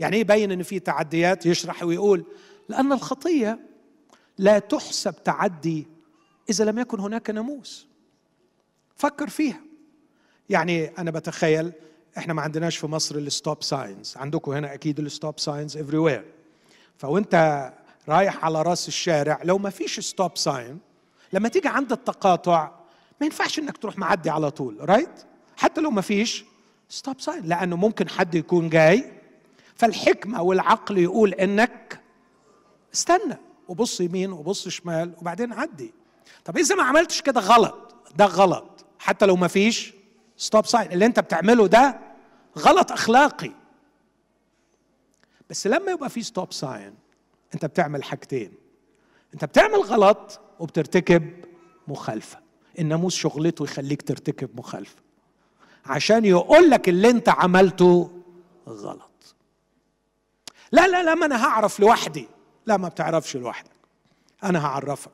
يعني إيه يبين إن في تعديات؟ يشرح ويقول لأن الخطية لا تحسب تعدي إذا لم يكن هناك ناموس. فكر فيها. يعني أنا بتخيل إحنا ما عندناش في مصر ال stop signs عندكم هنا أكيد ال stop signs everywhere فوأنت رايح على رأس الشارع لو ما فيش stop sign لما تيجي عند التقاطع ما ينفعش إنك تروح معدي على طول right حتى لو ما فيش stop sign لأنه ممكن حد يكون جاي فالحكمة والعقل يقول إنك استنى وبص يمين وبص شمال وبعدين عدي. طب إذا ما عملتش كده غلط ده غلط. حتى لو ما فيش stop sign اللي أنت بتعمله ده غلط أخلاقي. بس لما يبقى في stop sign أنت بتعمل حاجتين. أنت بتعمل غلط وبترتكب مخالفة. الناموس شغلته يخليك ترتكب مخالفة. عشان يقول لك اللي أنت عملته غلط. لا لا لا ما أنا هعرف لوحدي. لا ما بتعرفش لوحدك. أنا هعرفك.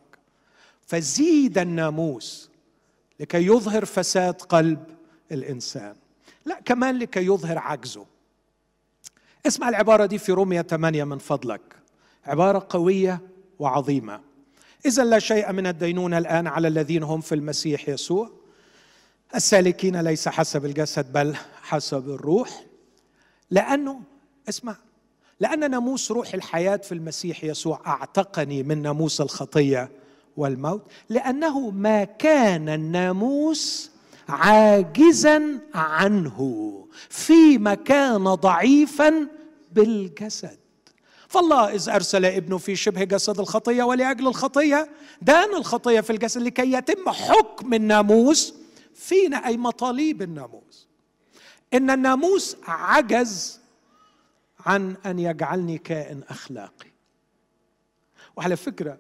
فزيد الناموس لكي يظهر فساد قلب الإنسان. لا كمان لكي يظهر عجزه. اسمع العبارة دي في رومية 8 من فضلك. عبارة قوية وعظيمة. إذا لا شيء من الدينونة الآن على الذين هم في المسيح يسوع. السالكين ليس حسب الجسد بل حسب الروح. لأنه اسمع لأن ناموس روح الحياة في المسيح يسوع أعتقني من ناموس الخطية والموت لأنه ما كان الناموس عاجزا عنه فيما كان ضعيفا بالجسد. فالله إذ أرسل ابنه في شبه جسد الخطية ولأجل الخطية دان الخطية في الجسد لكي يتم حكم الناموس فينا أي مطالب الناموس. إن الناموس عجز عن أن يجعلني كائن أخلاقي. وعلى فكرة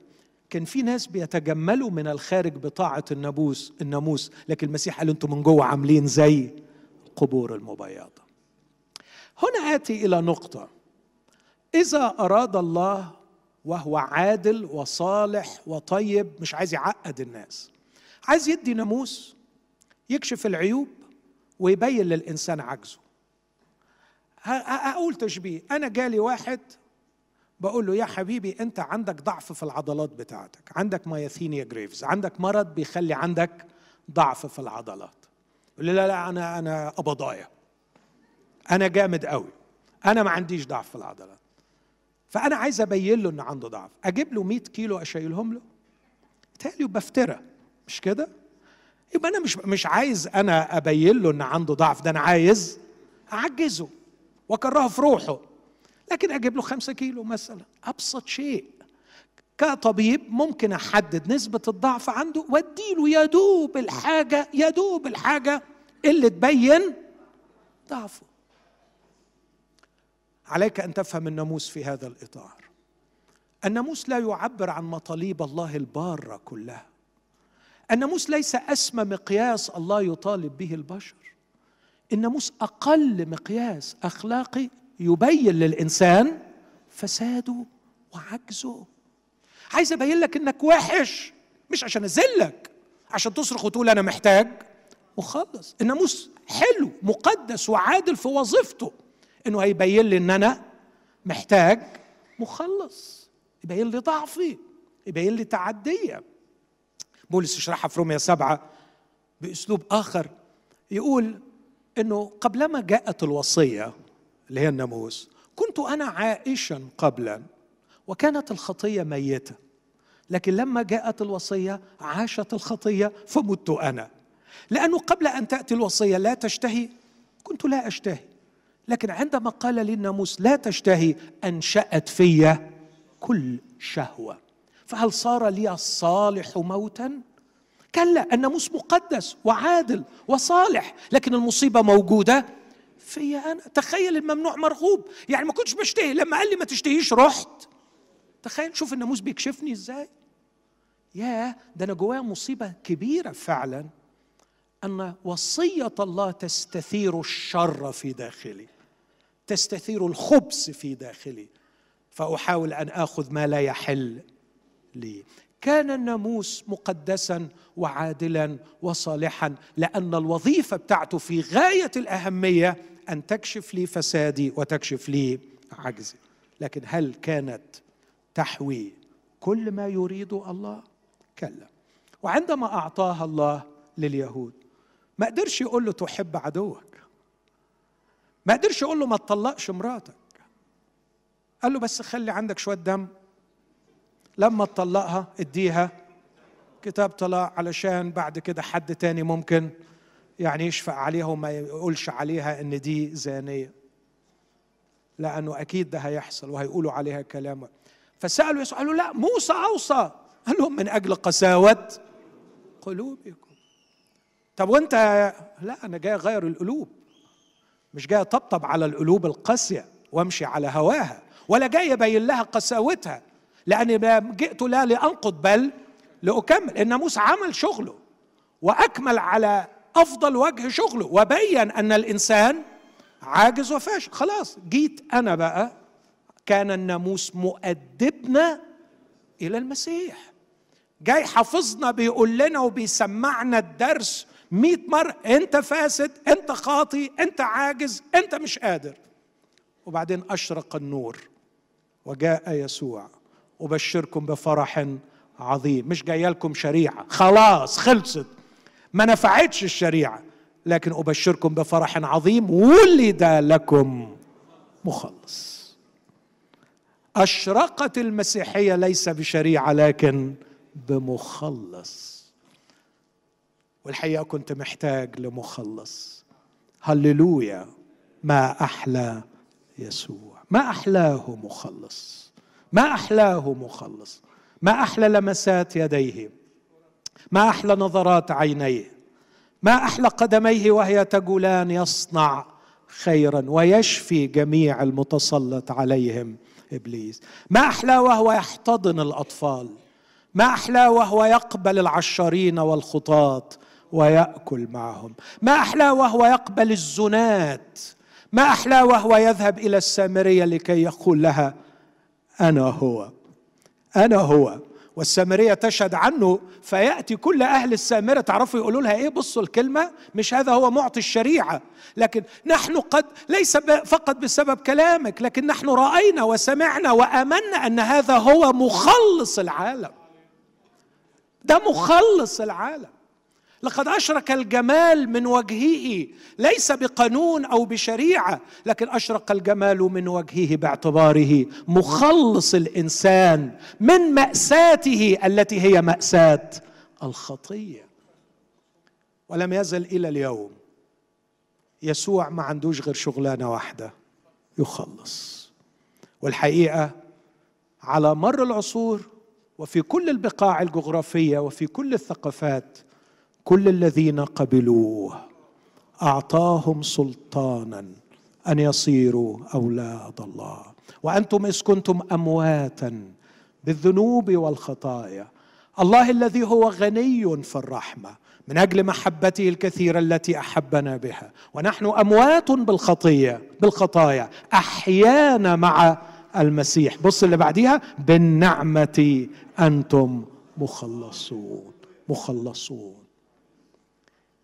كان في ناس بيتجملوا من الخارج بطاعة الناموس الناموس لكن المسيح قال أنتم من جوه عاملين زي قبور المبيضة. هنا آتي إلى نقطة. إذا أراد الله وهو عادل وصالح وطيب مش عايز يعقد الناس. عايز يدي ناموس يكشف العيوب ويبين للإنسان عجزه. هقول تشبيه. أنا جالي واحد بقول له يا حبيبي أنت عندك ضعف في العضلات بتاعتك. عندك مايثينيا جريفز عندك مرض بيخلي عندك ضعف في العضلات. يقول لي لا لا أنا أنا قبضايا أنا جامد قوي أنا ما عنديش ضعف في العضلات. فأنا عايز أبين له إن عنده ضعف. أجيب له 100 كيلو أشيلهم له. تالي بفترة مش كده؟ يبقى أنا مش مش عايز أنا أبين له إن عنده ضعف. ده أنا عايز أعجزه. واكرهه في روحه. لكن أجيب له خمسة كيلو مثلا. أبسط شيء. كطبيب ممكن أحدد نسبة الضعف عنده وأديله يدوب الحاجة يدوب الحاجة اللي تبين ضعفه. عليك أن تفهم الناموس في هذا الإطار. الناموس لا يعبر عن مطالب الله البارة كلها. الناموس ليس أسمى مقياس الله يطالب به البشر. الناموس أقل مقياس أخلاقي يبين للإنسان فساده وعجزه. عايز أبين لك إنك وحش مش عشان اذلك عشان تصرخ وتقول أنا محتاج. مخلص الناموس حلو مقدس وعادل في وظيفته. إنه هيبين لي إن أنا محتاج. مخلص. يبين لي ضعفي. يبين لي تعدية. بولس يشرحها في روميا سبعة بأسلوب آخر. يقول أنه قبلما جاءت الوصية اللي هي الناموس كنت أنا عائشا قبلا وكانت الخطية ميتة. لكن لما جاءت الوصية عاشت الخطية فمت أنا. لأنه قبل أن تأتي الوصية لا تشتهي. كنت لا أشتهي. لكن عندما قال لي الناموس لا تشتهي أنشأت في كل شهوة. فهل صار لي الصالح موتا؟ كلا الناموس مقدس وعادل وصالح لكن المصيبة موجودة في أنا. تخيل الممنوع مرغوب. يعني ما كنتش بشتهي. لما قال لي ما تشتهيش رحت. تخيل شوف الناموس بيكشفني إزاي. يا ده أنا جوايا مصيبة كبيرة فعلا أن وصية الله تستثير الشر في داخلي تستثير الخبث في داخلي فأحاول أن آخذ ما لا يحل لي. كان الناموس مقدسا وعادلا وصالحا لأن الوظيفة بتاعته في غاية الأهمية أن تكشف لي فسادي وتكشف لي عجزي. لكن هل كانت تحوي كل ما يريد الله؟ كلا. وعندما أعطاها الله لليهود ما قدرش يقول له تحب عدوك. ما قدرش يقول له ما تطلقش مراتك. قال له بس خلي عندك شوية دم لما تطلقها اديها كتاب طلاق علشان بعد كده حد تاني ممكن يعني يشفق عليها وما يقولش عليها إن دي زانية. لأنه أكيد ده هيحصل وهيقولوا عليها كلام. فسألوا يسوع قالوا لا موسى أوصى. قال لهم من أجل قساوة قلوبكم. طب وأنت؟ لا أنا جاي أغير القلوب. مش جاي أطبطب على القلوب القاسية وأمشي على هواها ولا جاي أبين لها قساوتها. لأني جئت لا لانقض بل لأكمل. الناموس عمل شغله وأكمل على أفضل وجه شغله وبين أن الإنسان عاجز وفاشل. خلاص جيت أنا بقى كان الناموس مؤدبنا إلى المسيح. جاي حافظنا بيقول لنا وبيسمعنا الدرس مئة مرة أنت فاسد أنت خاطي أنت عاجز أنت مش قادر. وبعدين أشرق النور وجاء يسوع. أبشركم بفرح عظيم. مش جاية لكم شريعة. خلاص خلصت. ما نفعتش الشريعة لكن أبشركم بفرح عظيم ولد لكم مخلص. أشرقت المسيحية ليس بشريعة لكن بمخلص. والحقيقة كنت محتاج لمخلص. هللويا ما أحلى يسوع. ما أحلاه مخلص. ما أحلاه مخلص. ما أحلى لمسات يديه. ما أحلى نظرات عينيه. ما أحلى قدميه وهي تقولان يصنع خيرا ويشفي جميع المتسلط عليهم إبليس. ما أحلى وهو يحتضن الأطفال. ما أحلى وهو يقبل العشارين والخطاة ويأكل معهم. ما أحلى وهو يقبل الزنات. ما أحلى وهو يذهب إلى السامرية لكي يقول لها أنا هو. أنا هو. والسامرية تشهد عنه فيأتي كل أهل السامرة تعرفوا يقولوا لها إيه؟ بصوا الكلمة مش هذا هو معطي الشريعة. لكن نحن قد ليس فقط بسبب كلامك لكن نحن رأينا وسمعنا وآمنا أن هذا هو مخلص العالم. ده مخلص العالم. لقد أشرك الجمال من وجهه ليس بقانون أو بشريعة لكن أشرق الجمال من وجهه باعتباره مخلص الإنسان من مأساته التي هي مأساة الخطية. ولم يزل إلى اليوم يسوع ما عندوش غير شغلانة واحدة يخلص. والحقيقة على مر العصور وفي كل البقاع الجغرافية وفي كل الثقافات كل الذين قبلوه أعطاهم سلطانا أن يصيروا أولاد الله. وأنتم إذ كنتم أمواتا بالذنوب والخطايا. الله الذي هو غني في الرحمة من أجل محبته الكثيرة التي أحبنا بها. ونحن أموات بالخطية بالخطايا. أحيانا مع المسيح. بص اللي بعديها. بالنعمة أنتم مخلصون مخلصون.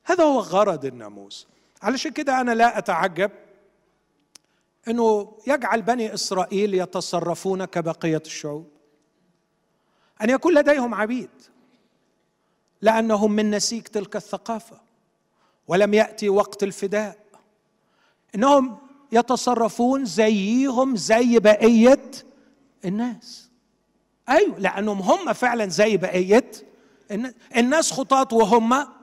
هذا هو غرض الناموس. علشان كده أنا لا أتعجب إنه يجعل بني إسرائيل يتصرفون كبقية الشعوب. أن يكون لديهم عبيد لأنهم من نسيج تلك الثقافة ولم يأتي وقت الفداء. إنهم يتصرفون زيهم زي بقية الناس. أيوه لأنهم هم فعلا زي بقية الناس. خطاة وهم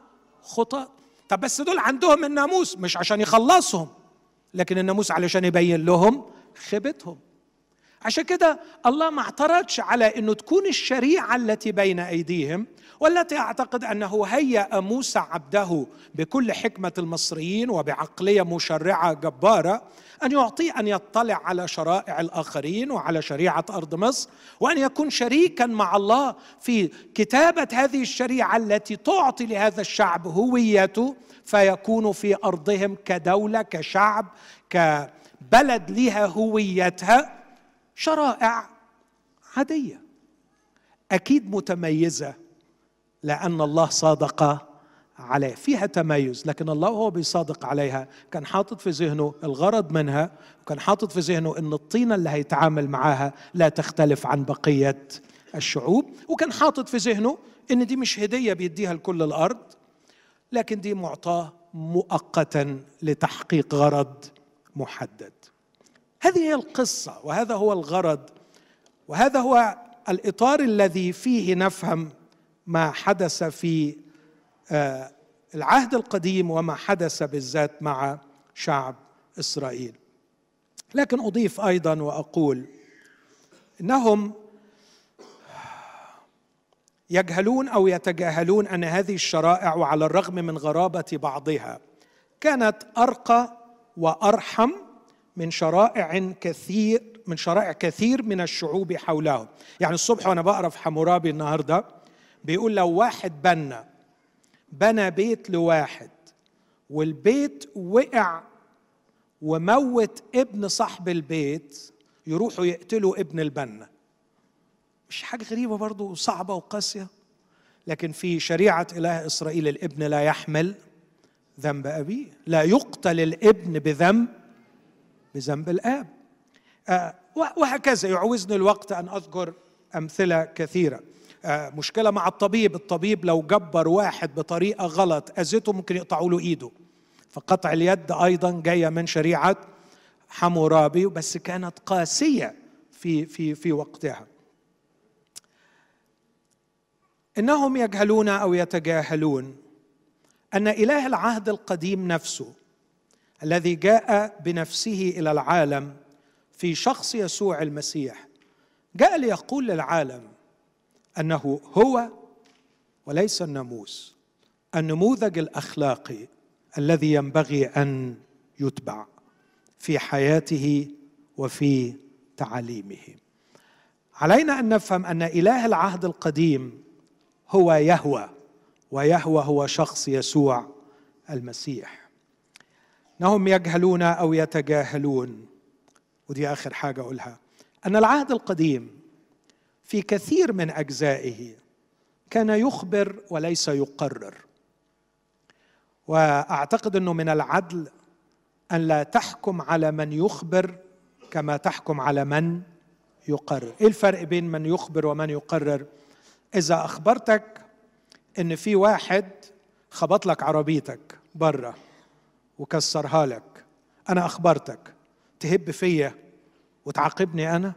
خطاة طب بس دول عندهم الناموس مش عشان يخلصهم لكن الناموس علشان يبين لهم خيبتهم. عشان كده الله ما اعترضش على إنه تكون الشريعة التي بين أيديهم والتي أعتقد انه هيأ موسى عبده بكل حكمة المصريين وبعقلية مشرعة جبارة أن يعطيه أن يطلع على شرائع الآخرين وعلى شريعة أرض مصر وأن يكون شريكا مع الله في كتابة هذه الشريعة التي تعطي لهذا الشعب هويته فيكون في أرضهم كدولة كشعب كبلد لها هويتها شرائع عادية. أكيد متميزة لأن الله صادق عليه. فيها تميز لكن الله هو بيصادق عليها. كان حاطط في ذهنه الغرض منها وكان حاطط في ذهنه إن الطينة اللي هيتعامل معاها لا تختلف عن بقية الشعوب. وكان حاطط في ذهنه إن دي مش هدية بيديها لكل الأرض لكن دي معطاة مؤقتا لتحقيق غرض محدد. هذه هي القصة وهذا هو الغرض وهذا هو الإطار الذي فيه نفهم ما حدث في آه، العهد القديم وما حدث بالذات مع شعب إسرائيل. لكن أضيف أيضا وأقول إنهم يجهلون أو يتجاهلون أن هذه الشرائع وعلى الرغم من غرابة بعضها كانت أرقى وأرحم من شرائع كثير من شرائع كثير من الشعوب حولهم. يعني الصبح وأنا بقرأ في حمورابي النهارده بيقول لو واحد بنى بنى بيت لواحد والبيت وقع وموت ابن صاحب البيت يروحوا يقتلوا ابن البنا. مش حاجة غريبة برضو صعبة وقاسية؟ لكن في شريعة إله إسرائيل الابن لا يحمل ذنب أبيه لا يقتل الابن بذنب بذنب الآب. آه وهكذا يعوزني الوقت أن أذكر أمثلة كثيرة. آه، مشكلة مع الطبيب. الطبيب لو جبر واحد بطريقة غلط أذته ممكن يقطعوا له إيده. فقطع اليد أيضا جاية من شريعة حمورابي بس كانت قاسية في في في وقتها. إنهم يجهلون أو يتجاهلون أن إله العهد القديم نفسه الذي جاء بنفسه إلى العالم في شخص يسوع المسيح. جاء ليقول للعالم أنه هو وليس الناموس النموذج الأخلاقي الذي ينبغي أن يتبع في حياته وفي تعاليمه علينا أن نفهم أن إله العهد القديم هو يهوى ويهوى هو شخص يسوع المسيح. انهم يجهلون أو يتجاهلون. ودي آخر حاجة أقولها. أن العهد القديم في كثير من أجزائه كان يخبر وليس يقرر. وأعتقد إنه من العدل أن لا تحكم على من يخبر كما تحكم على من يقرر. إيه الفرق بين من يخبر ومن يقرر؟ إذا أخبرتك إن في واحد خبط لك عربيتك بره وكسرها لك. أنا أخبرتك. تهب فيا وتعاقبني أنا.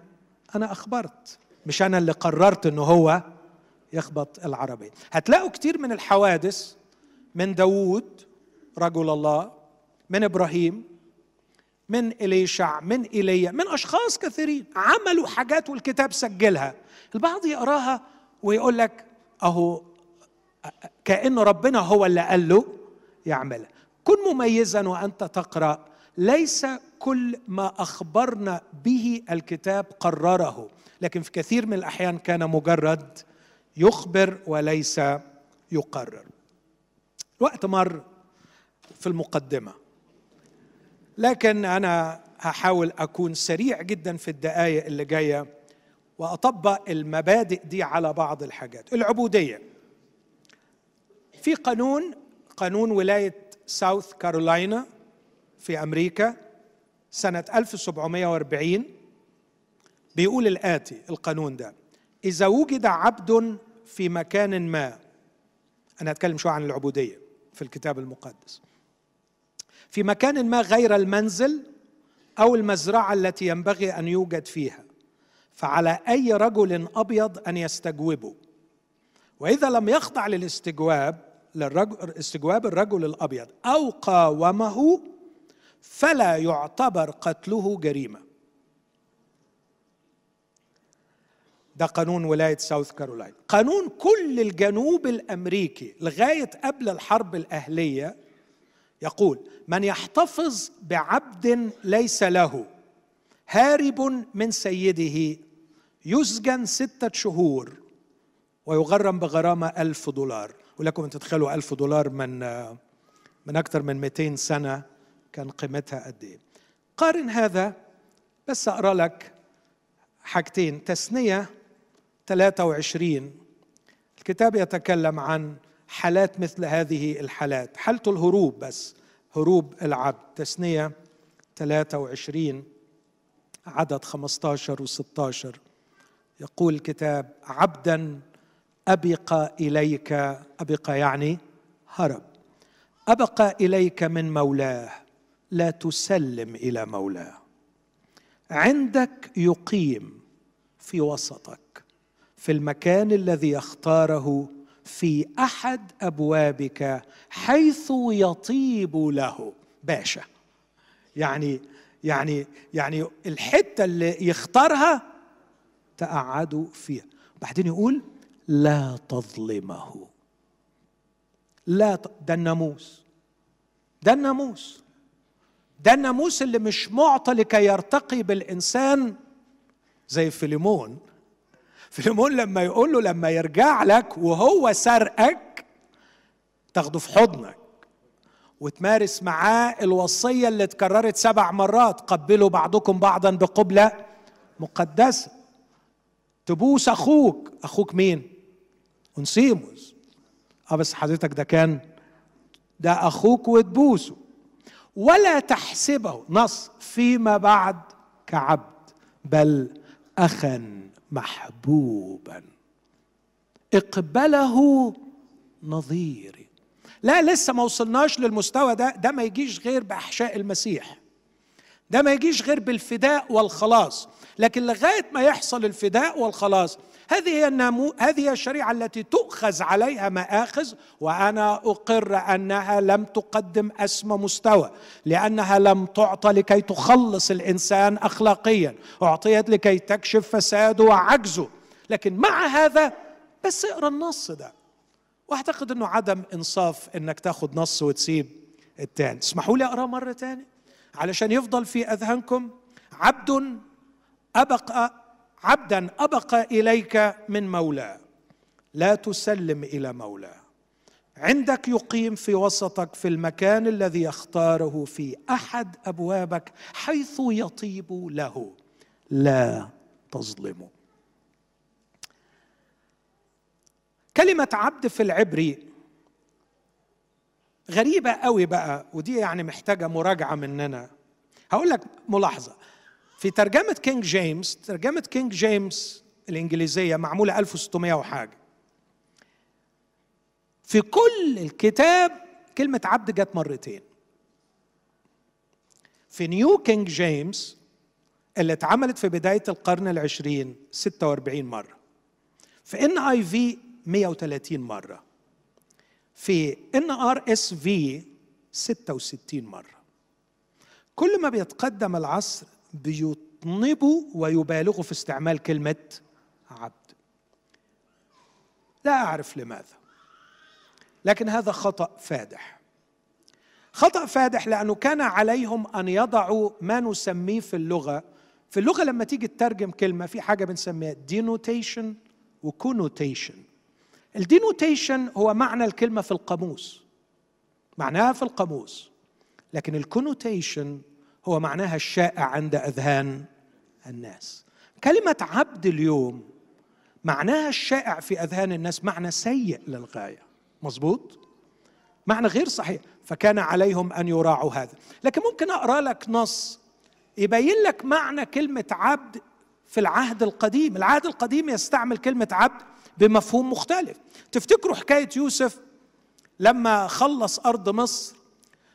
أنا أخبرت. مش أنا اللي قررت إنه هو يخبط العربية. هتلاقوا كتير من الحوادث من داوود رجل الله من إبراهيم من إليشع من إيليا من أشخاص كثيرين عملوا حاجات والكتاب سجلها. البعض يقراها ويقول لك أهو كأن ربنا هو اللي قال له يعملها. كن مميزا وأنت تقرأ. ليس كل ما أخبرنا به الكتاب قرره. لكن في كثير من الأحيان كان مجرد يخبر وليس يقرر. الوقت مر في المقدمة. لكن أنا هحاول أكون سريع جدا في الدقائق اللي جاية وأطبق المبادئ دي على بعض الحاجات. العبودية. في قانون قانون ولاية ساوث كارولاينا في أمريكا سنة 1740 بيقول الآتي القانون ده إذا وجد عبد في مكان ما أنا هتكلم شوية عن العبودية في الكتاب المقدس. في مكان ما غير المنزل أو المزرعة التي ينبغي أن يوجد فيها فعلى أي رجل أبيض أن يستجوبه. وإذا لم يخضع للاستجواب للرجل استجواب الرجل الأبيض. أو قاومه فلا يعتبر قتله جريمة. ده قانون ولاية ساوث كارولاينا قانون كل الجنوب الأمريكي لغاية قبل الحرب الأهلية يقول من يحتفظ بعبد ليس له هارب من سيده يسجن ستة شهور ويغرم بغرامة ألف دولار. ولكم أن تتخيلوا ألف دولار من من أكثر من 200 سنة كان قيمتها قد إيه. قارن هذا بس أقرأ لك حاجتين. تثنية 23 الكتاب يتكلم عن حالات مثل هذه الحالات. حالة الهروب بس هروب العبد. تثنية 23 عدد 15 و16 يقول الكتاب عبدا أبق إليك أبق يعني هرب. أبق إليك من مولاه لا تسلم إلى مولاه. عندك يقيم في وسطك في المكان الذي يختاره في أحد أبوابك حيث يطيب له. باشا. يعني يعني يعني الحتة اللي يختارها تقعدوا فيها. بعدين يقول لا تظلمه. لا ت... ده الناموس. ده الناموس. ده الناموس اللي مش معطى لكي يرتقي بالإنسان زي فيليمون. فيليمون لما يقول له لما يرجع لك وهو سرقك تاخده في حضنك وتمارس معاه الوصية اللي اتكررت سبع مرات قبلوا بعضكم بعضا بقبلة مقدسة. تبوس أخوك. أخوك مين؟ أنسيموس. آه بس حضرتك ده كان ده أخوك وتبوسه ولا تحسبه نص فيما بعد كعبد بل أخا محبوبا. اقبله نظيري. لا لسه ما وصلناش للمستوى ده. ده ما يجيش غير بأحشاء المسيح. ده ما يجيش غير بالفداء والخلاص. لكن لغاية ما يحصل الفداء والخلاص هذه هي هذه هي الشريعة التي تؤخذ عليها مآخذ وأنا أقر أنها لم تقدم اسمى مستوى لأنها لم تعطى لكي تخلص الإنسان اخلاقيا أعطيت لكي تكشف فساده وعجزه. لكن مع هذا بس اقرأ النص ده. وأعتقد إنه عدم إنصاف إنك تاخد نص وتسيب التاني. اسمحوا لي أقرأه مرة تاني؟ علشان يفضل في أذهانكم. عبد ابق عبدا أبق إليك من مولاه لا تسلم إلى مولاه عندك يقيم في وسطك في المكان الذي يختاره في أحد أبوابك حيث يطيب له. لا تظلمه كلمة عبد في العبري غريبة قوي بقى ودي يعني محتاجة مراجعة مننا. هقول لك ملاحظة. في ترجمة كينج جيمس ترجمة كينج جيمس الإنجليزية معمولة 1600 وحاجة. في كل الكتاب كلمة عبد جت مرتين. في New King James اللي اتعملت في بداية القرن العشرين 46 مرة. في NIV 130 مرة. في NRSV 66 مرة. كل ما بيتقدم العصر بيطنبوا ويبالغوا في استعمال كلمة عبد. لا أعرف لماذا لكن هذا خطأ فادح. خطأ فادح لأنه كان عليهم أن يضعوا ما نسميه في اللغة. في اللغة لما تيجي تترجم كلمة في حاجة بنسميها denotation و connotation ال denotation هو معنى الكلمة في القاموس معناها في القاموس لكن ال connotation هو معناها الشائع عند أذهان الناس. كلمة عبد اليوم معناها الشائع في أذهان الناس معنى سيء للغاية. مظبوط؟ معنى غير صحيح. فكان عليهم أن يراعوا هذا. لكن ممكن أقرأ لك نص يبين لك معنى كلمة عبد في العهد القديم. العهد القديم يستعمل كلمة عبد بمفهوم مختلف. تفتكروا حكاية يوسف لما خلص أرض مصر؟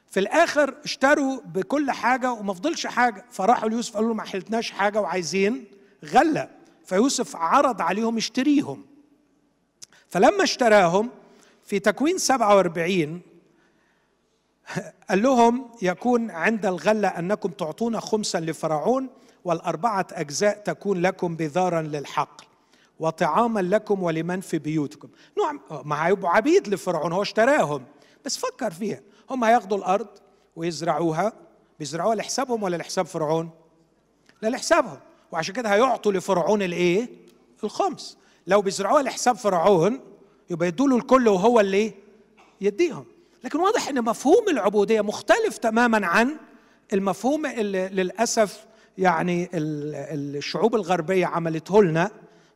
في الآخر اشتروا بكل حاجة وما فضلش حاجة. فراحوا ليوسف قالوا له ما حلتناش حاجة وعايزين غلة. فيوسف عرض عليهم اشتريهم فلما اشتراهم في تكوين 47 قال لهم يكون عند الغلة أنكم تعطون خمسا لفرعون والأربعة أجزاء تكون لكم بذارا للحقل وطعاما لكم ولمن في بيوتكم. نوع ما هيبقوا عبيد لفرعون هو اشتراهم. بس فكر فيها. هم هياخدوا الأرض ويزرعوها. بيزرعوها لحسابهم ولا لحساب فرعون؟ لا لحسابهم وعشان كده هيعطوا لفرعون الإيه؟ الخمس. لو بيزرعوها لحساب فرعون يبقى يدوا له الكل وهو اللي يديهم. لكن واضح إن مفهوم العبودية مختلف تماما عن المفهوم اللي للأسف يعني الشعوب الغربية عملته لنا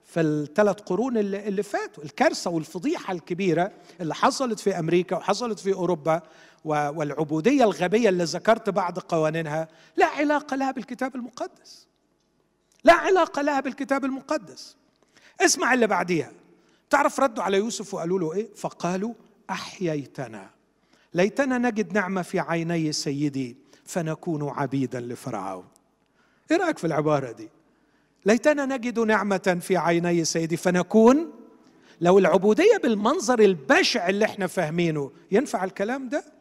في الثلاث قرون اللي, فاتوا. الكارثة والفضيحة الكبيرة اللي حصلت في أمريكا وحصلت في أوروبا والعبودية الغبية اللي ذكرت بعض قوانينها لا علاقة لها بالكتاب المقدس. لا علاقة لها بالكتاب المقدس. اسمع اللي بعديها. تعرف ردوا على يوسف وقالوا له إيه؟ فقالوا أحييتنا. ليتنا نجد نعمة في عيني سيدي فنكون عبيدا لفرعون. إيه رأيك في العبارة دي؟ ليتنا نجد نعمة في عيني سيدي فنكون. لو العبودية بالمنظر البشع اللي إحنا فاهمينه ينفع الكلام ده؟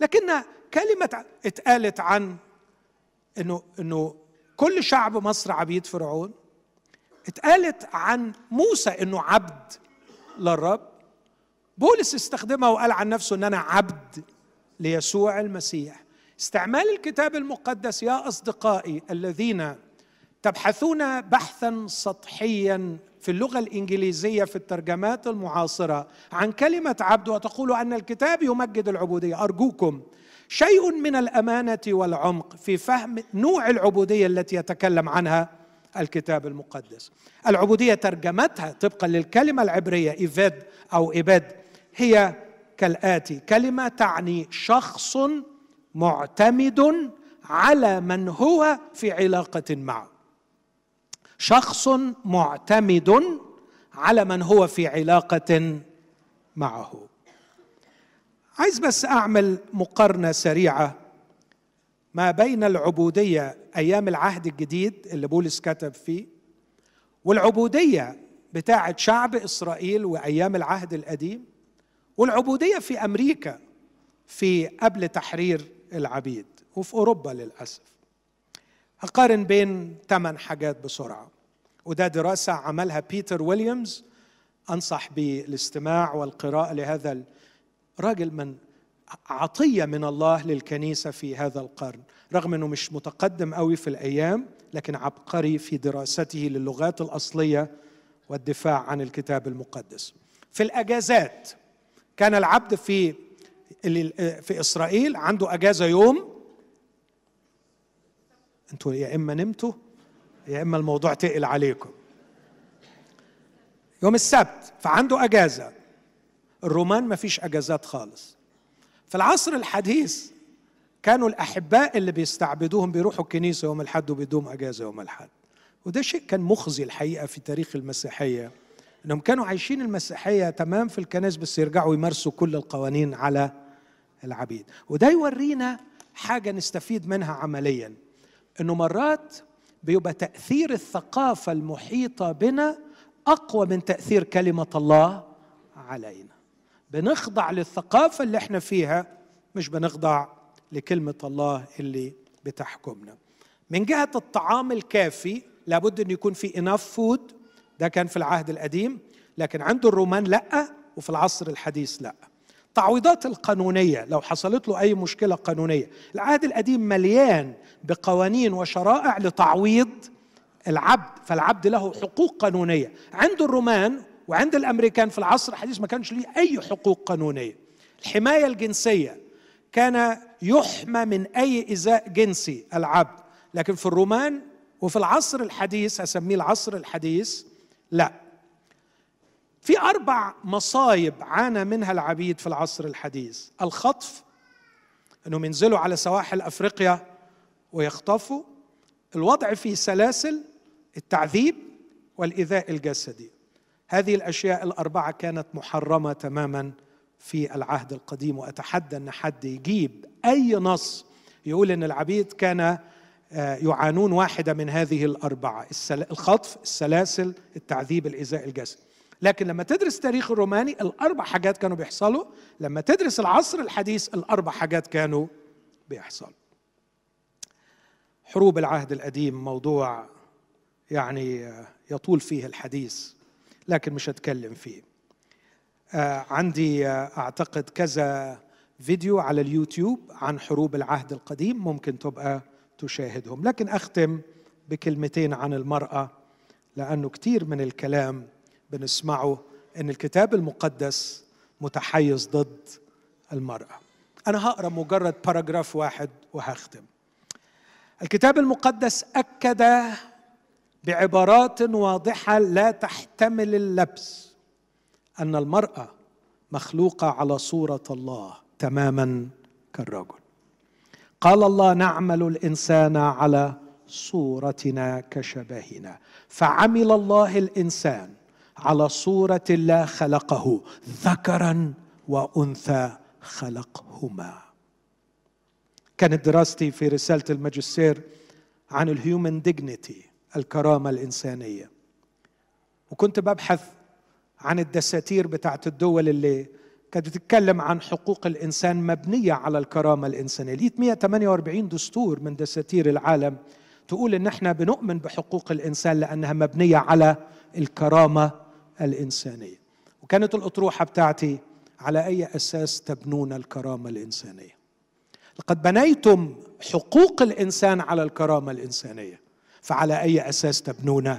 لكن كلمة اتقالت عن إنه إنه كل شعب مصر عبيد فرعون. اتقالت عن موسى إنه عبد للرب. بولس استخدمها وقال عن نفسه إن أنا عبد ليسوع المسيح. استعمال الكتاب المقدس يا أصدقائي الذين تبحثون بحثا سطحيا في اللغة الإنجليزية في الترجمات المعاصرة. عن كلمة عبد وتقول أن الكتاب يمجد العبودية. أرجوكم شيء من الأمانة والعمق في فهم نوع العبودية التي يتكلم عنها الكتاب المقدس. العبودية ترجمتها طبقا للكلمة العبرية ايفاد أو ايباد هي كالآتي. كلمة تعني شخص معتمد على من هو في علاقة معه. شخص معتمد على من هو في علاقة معه. عايز بس أعمل مقارنة سريعة ما بين العبودية أيام العهد الجديد اللي بولس كتب فيه والعبودية بتاعه شعب إسرائيل وأيام العهد القديم والعبودية في أمريكا في قبل تحرير العبيد وفي أوروبا للأسف. اقارن بين ثمان حاجات بسرعة وده دراسة عملها بيتر ويليامز أنصح بالاستماع والقراءة لهذا الراجل من عطية من الله للكنيسة في هذا القرن رغم إنه مش متقدم قوي في الأيام لكن عبقري في دراسته للغات الأصلية والدفاع عن الكتاب المقدس. في الأجازات كان العبد في في إسرائيل عنده أجازة يوم أنتوا يا إما نمتوا يا إما الموضوع تقل عليكم. يوم السبت فعنده أجازة. الرومان ما فيش أجازات خالص. في العصر الحديث كانوا الأحباء اللي بيستعبدوهم بيروحوا الكنيسة يوم الأحد وبيدوم أجازة يوم الأحد. وده شيء كان مخزي الحقيقة في تاريخ المسيحية إنهم كانوا عايشين المسيحية تمام في الكنائس بس يرجعوا يمارسوا كل القوانين على العبيد. وده يورينا حاجة نستفيد منها عمليا. إنه مرات بيبقى تأثير الثقافة المحيطة بنا أقوى من تأثير كلمة الله علينا. بنخضع للثقافة اللي إحنا فيها مش بنخضع لكلمة الله اللي بتحكمنا. من جهة الطعام الكافي لابد ان يكون في اناف فود ده كان في العهد القديم لكن عند الرومان لأ وفي العصر الحديث لأ. التعويضات القانونية لو حصلت له أي مشكلة قانونية. العهد القديم مليان بقوانين وشرائع لتعويض العبد فالعبد له حقوق قانونية. عند الرومان وعند الأمريكان في العصر الحديث ما كانش ليه أي حقوق قانونية. الحماية الجنسية كان يحمى من أي ايذاء جنسي العبد. لكن في الرومان وفي العصر الحديث أسميه العصر الحديث لا. في أربع مصايب عانى منها العبيد في العصر الحديث. الخطف إنهم ينزلوا على سواحل أفريقيا ويخطفوا. الوضع في سلاسل التعذيب والإيذاء الجسدي. هذه الأشياء الأربعة كانت محرمة تماما في العهد القديم وأتحدى أن حد يجيب أي نص يقول إن العبيد كان آه، يعانون واحدة من هذه الأربعة. الخطف السلاسل التعذيب الإيذاء الجسدي. لكن لما تدرس تاريخ الروماني الأربع حاجات كانوا بيحصلوا لما تدرس العصر الحديث الأربع حاجات كانوا بيحصلوا. حروب العهد القديم موضوع يعني يطول فيه الحديث لكن مش هتكلم فيه. آه، عندي آه، أعتقد كذا فيديو على اليوتيوب عن حروب العهد القديم ممكن تبقى تشاهدهم. لكن أختم بكلمتين عن المرأة لأنه كثير من الكلام بنسمعه إن الكتاب المقدس متحيز ضد المرأة. أنا هقرأ مجرد باراجراف واحد وهختم. الكتاب المقدس أكد بعبارات واضحة لا تحتمل اللبس أن المرأة مخلوقة على صورة الله تماما كالرجل. قال الله نعمل الإنسان على صورتنا كشبهنا فعمل الله الإنسان على صورة الله خلقه ذكرا وأنثى خلقهما. كانت دراستي في رسالة الماجستير عن ال human dignity الكرامة الإنسانية. وكنت ببحث عن الدساتير بتاعت الدول اللي كانت بتتكلم عن حقوق الإنسان مبنية على الكرامة الإنسانية. لقيت 148 دستور من دساتير العالم تقول إن إحنا بنؤمن بحقوق الإنسان لأنها مبنية على الكرامة الإنسانية. وكانت الأطروحة بتاعتي على أي أساس تبنون الكرامة الإنسانية. لقد بنيتم حقوق الإنسان على الكرامة الإنسانية فعلى أي أساس تبنون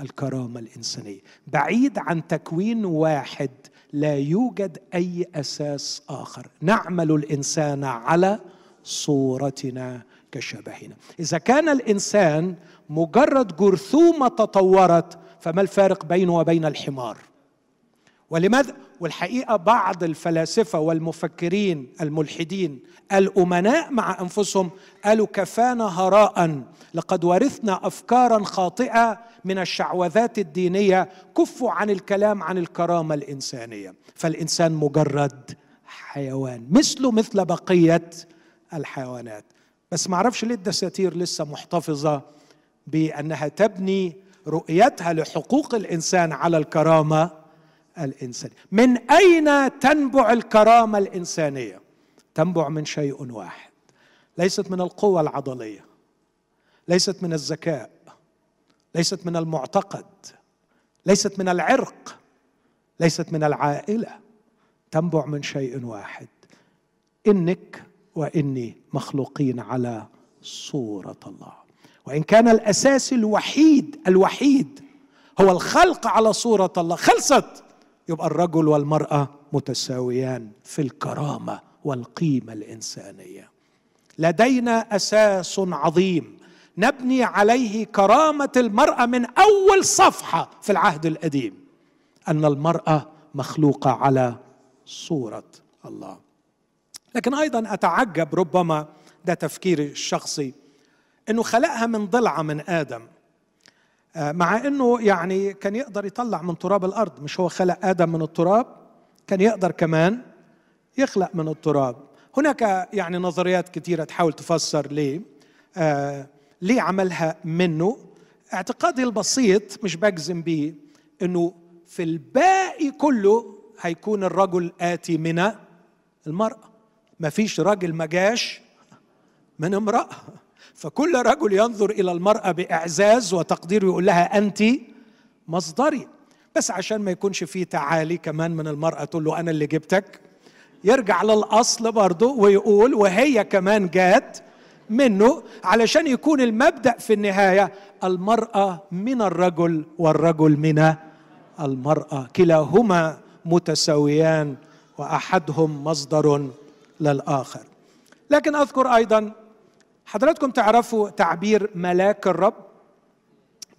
الكرامة الإنسانية؟ بعيد عن تكوين واحد لا يوجد أي أساس آخر. نعمل الإنسان على صورتنا كشبهنا. إذا كان الإنسان مجرد جرثومة تطورت فما الفارق بينه وبين الحمار؟ ولماذا؟ والحقيقة بعض الفلاسفة والمفكرين الملحدين الأمناء مع أنفسهم قالوا كفانا هراء لقد ورثنا افكارا خاطئة من الشعوذات الدينية كفوا عن الكلام عن الكرامة الإنسانية. فالإنسان مجرد حيوان مثله مثل بقية الحيوانات. بس ما أعرفش ليه الدساتير لسه محتفظة بأنها تبني رؤيتها لحقوق الإنسان على الكرامة الإنسانية. من أين تنبع الكرامة الإنسانية؟ تنبع من شيء واحد. ليست من القوه العضلية ليست من الذكاء ليست من المعتقد ليست من العرق ليست من العائلة. تنبع من شيء واحد إنك وإني مخلوقين على صورة الله. وإن كان الأساس الوحيد الوحيد هو الخلق على صورة الله. خلصت. يبقى الرجل والمرأة متساويان في الكرامة والقيمة الإنسانية. لدينا أساس عظيم نبني عليه كرامة المرأة من أول صفحة في العهد القديم أن المرأة مخلوقة على صورة الله. لكن أيضا أتعجب ربما ده تفكيري الشخصي إنه خلقها من ضلعة من آدم. آه، مع إنه يعني كان يقدر يطلع من تراب الأرض مش هو خلق آدم من التراب كان يقدر كمان يخلق من التراب. هناك يعني نظريات كثيره تحاول تفسر ليه آه ليه عملها منه. اعتقادي البسيط مش بجزم بيه إنه في الباقي كله هيكون الرجل آتي من المرأة. ما فيش راجل ما جاش من امرأة. فكل رجل ينظر إلى المرأة بإعزاز وتقدير ويقول لها أنت مصدري. بس عشان ما يكونش فيه تعالي كمان من المرأة تقول له أنا اللي جبتك. يرجع للأصل برضه ويقول وهي كمان جات منه علشان يكون المبدأ في النهاية المرأة من الرجل والرجل من المرأة. كلاهما متساويان وأحدهم مصدر للآخر. لكن أذكر أيضا حضراتكم تعرفوا تعبير ملاك الرب؟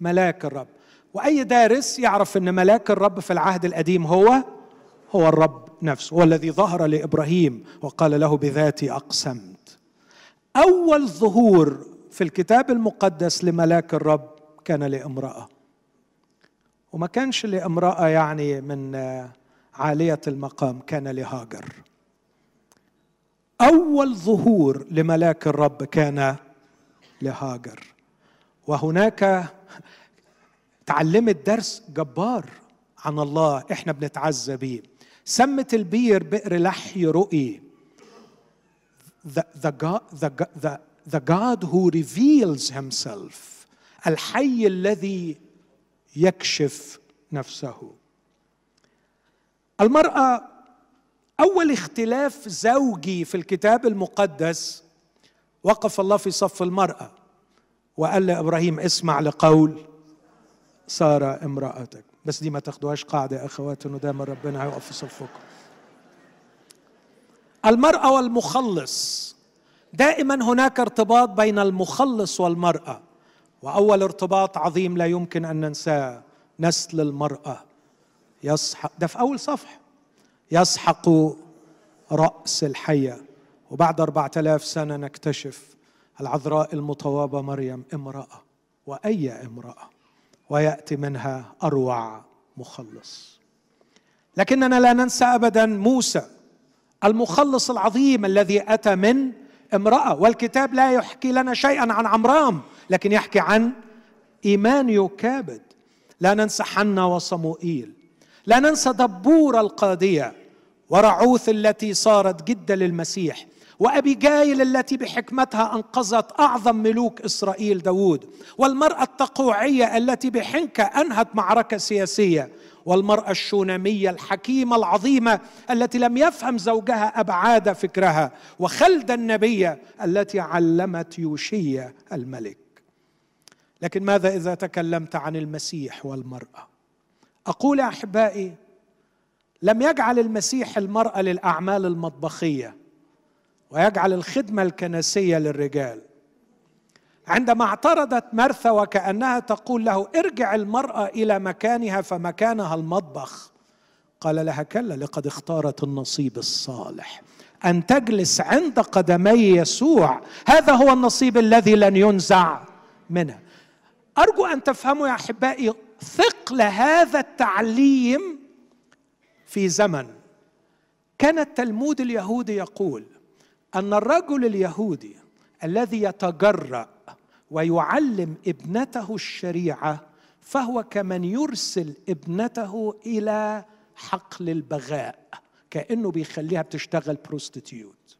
ملاك الرب. وأي دارس يعرف إن ملاك الرب في العهد القديم هو؟ هو الرب نفسه هو الذي ظهر لإبراهيم وقال له بذاتي أقسمت. أول ظهور في الكتاب المقدس لملاك الرب كان لامرأة. وما كانش لامرأة يعني من عالية المقام كان لهاجر. أول ظهور لملاك الرب كان لهاجر. وهناك تعلمت درس جبار عن الله إحنا بنتعزى بيه. سمت البير بئر لحي رؤي. The, God, the God who reveals himself. الحي الذي يكشف نفسه. المرأة أول اختلاف زوجي في الكتاب المقدس وقف الله في صف المرأة وقال لإبراهيم اسمع لقول سارة امرأتك. بس دي ما تاخدوهاش قاعدة يا أخوات إنه دايما ربنا هيقف في صفكم. المرأة والمخلص. دائما هناك ارتباط بين المخلص والمرأة وأول ارتباط عظيم لا يمكن أن ننساه نسل المرأة. يسحق ده في أول صفحة. يسحق رأس الحية. وبعد أربعة آلاف سنة نكتشف العذراء المطوابة مريم امرأة وأي امرأة ويأتي منها أروع مخلص. لكننا لا ننسى أبدا موسى المخلص العظيم الذي أتى من امرأة. والكتاب لا يحكي لنا شيئا عن عمرام لكن يحكي عن إيمان يكابد. لا ننسى حنا وصموئيل. لا ننسى دبور القادية. ورعوث التي صارت جدة للمسيح وأبيجايل التي بحكمتها أنقذت أعظم ملوك إسرائيل داود والمرأة التقوعية التي بحنكة أنهت معركة سياسية والمرأة الشونامية الحكيمة العظيمة التي لم يفهم زوجها أبعاد فكرها وخلدة النبية التي علمت يوشية الملك. لكن ماذا إذا تكلمت عن المسيح والمرأة؟ أقول يا أحبائي لم يجعل المسيح المرأة للأعمال المطبخية ويجعل الخدمة الكنسية للرجال. عندما اعترضت مرثا وكأنها تقول له ارجع المرأة إلى مكانها فمكانها المطبخ قال لها كلا لقد اختارت النصيب الصالح. أن تجلس عند قدمي يسوع هذا هو النصيب الذي لن ينزع منها أرجو أن تفهموا يا أحبائي ثقل هذا التعليم في زمن. كان التلمود اليهودي يقول أن الرجل اليهودي الذي يتجرأ ويعلم ابنته الشريعة فهو كمن يرسل ابنته إلى حقل البغاء كأنه بيخليها بتشتغل بروستيتيوت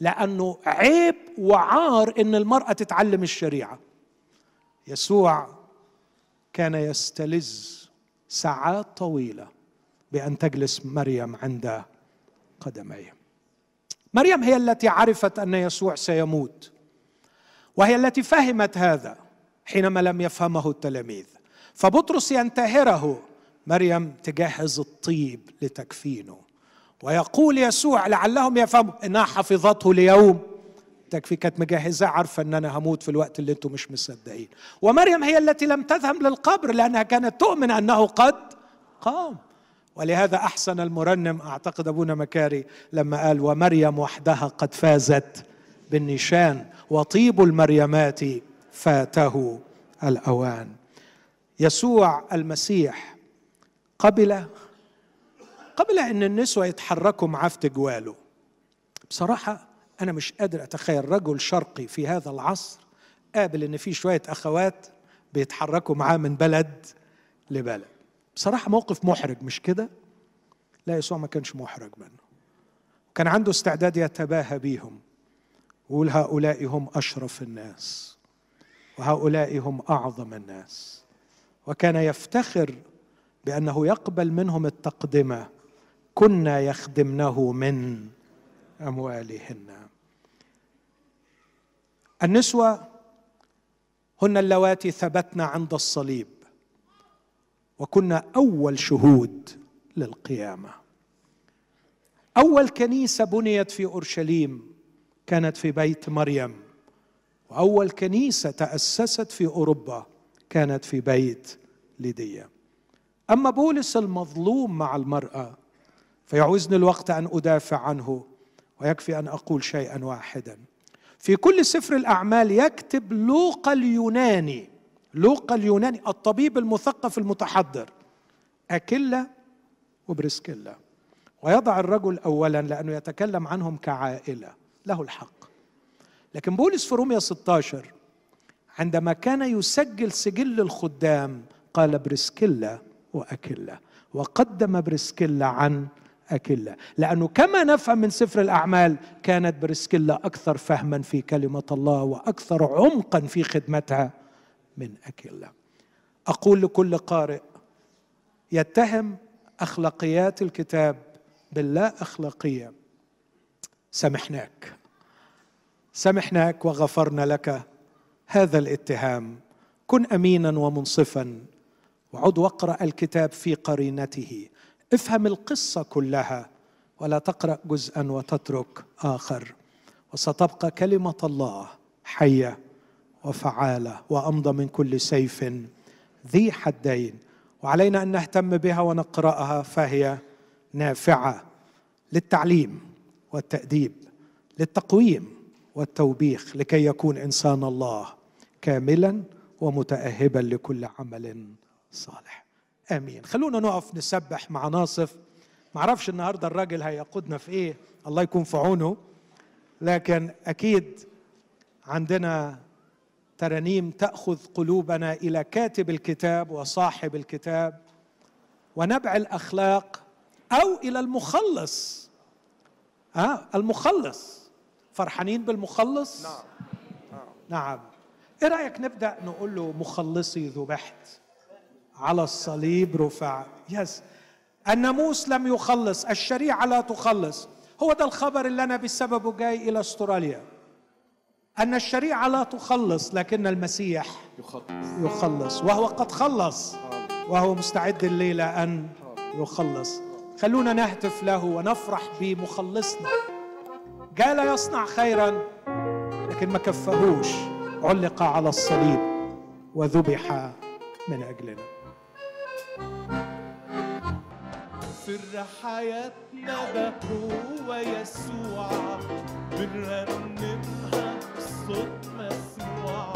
لأنه عيب وعار إن المرأة تتعلم الشريعة. يسوع كان يستلذ ساعات طويلة بأن تجلس مريم عند قدميه. مريم هي التي عرفت أن يسوع سيموت وهي التي فهمت هذا حينما لم يفهمه التلاميذ. فبطرس ينتهره مريم تجهز الطيب لتكفينه ويقول يسوع لعلهم يفهموا إنها حفظته ليوم تكفي كانت مجهزة عارفة إن أنا هموت في الوقت اللي أنتم مش مصدقين. ومريم هي التي لم تذهب للقبر لأنها كانت تؤمن أنه قد قام. ولهذا أحسن المرنم أعتقد أبونا مكاري لما قال ومريم وحدها قد فازت بالنشان وطيب المريمات فاته الأوان يسوع المسيح قبل قبل أن النسوة يتحركوا معاه في تجواله بصراحة أنا مش قادر أتخيل رجل شرقي في هذا العصر قابل إن في شوية أخوات بيتحركوا معاه من بلد لبلد. بصراحة موقف محرج مش كده؟ لا يسوع ما كانش محرج منه. كان عنده استعداد يتباهى بيهم. ويقول هؤلاء هم أشرف الناس وهؤلاء هم أعظم الناس. وكان يفتخر بأنه يقبل منهم التقدمة كنا يخدمنه من أموالهن. النسوة هن اللواتي ثبتن عند الصليب. وكنا أول شهود للقيامة. أول كنيسة بنيت في أورشليم كانت في بيت مريم وأول كنيسة تأسست في أوروبا كانت في بيت ليديا. أما بولس المظلوم مع المرأة فيعوزني الوقت أن أدافع عنه ويكفي أن أقول شيئا واحدا. في كل سفر الأعمال يكتب لوقا اليوناني لوقا اليوناني الطبيب المثقف المتحضر. أكيلا وبرسكيلا ويضع الرجل اولا لأنه يتكلم عنهم كعائلة. له الحق. لكن بولس في روميا 16 عندما كان يسجل سجل الخدام قال برسكيلا وأكيلا. وقدم برسكيلا عن أكلة لأنه كما نفهم من سفر الأعمال كانت برسكيلا أكثر فهما في كلمة الله وأكثر عمقا في خدمتها. من أكلة أقول لكل قارئ يتهم أخلاقيات الكتاب باللا أخلاقية. سمحناك. سمحناك وغفرنا لك هذا الاتهام. كن أمينا ومنصفا وعد واقرا الكتاب في قرينته. افهم القصة كلها ولا تقرأ جزءا وتترك آخر. وستبقى كلمة الله حية. وفعاله وأمضى من كل سيف ذي حدين. وعلينا أن نهتم بها ونقرأها فهي نافعة للتعليم والتأديب للتقويم والتوبيخ لكي يكون إنسان الله كاملا ومتاهبا لكل عمل صالح. آمين. خلونا نقف نسبح مع ناصف. معرفش النهارده الراجل هيقودنا في إيه. الله يكون في عونه. لكن أكيد عندنا ترانيم تأخذ قلوبنا إلى كاتب الكتاب وصاحب الكتاب ونبع الأخلاق أو إلى المخلص. ها آه المخلص. فرحانين بالمخلص؟ نعم. نعم. إيه رأيك نبدأ نقول له مخلصي ذبحت على الصليب رفع. يس الناموس لم يخلص الشريعة لا تخلص. هو ده الخبر اللي أنا بسببه جاي إلى أستراليا. أن الشريعة لا تخلص لكن المسيح يخلص. يخلص وهو قد خلص وهو مستعد الليلة أن يخلص. خلونا نهتف له ونفرح بمخلصنا. جاء لا يصنع خيرا لكن ما كفهوش. علق على الصليب وذبح من أجلنا. سر حياتنا ده هو يسوع بنرنمها بصوت مسموع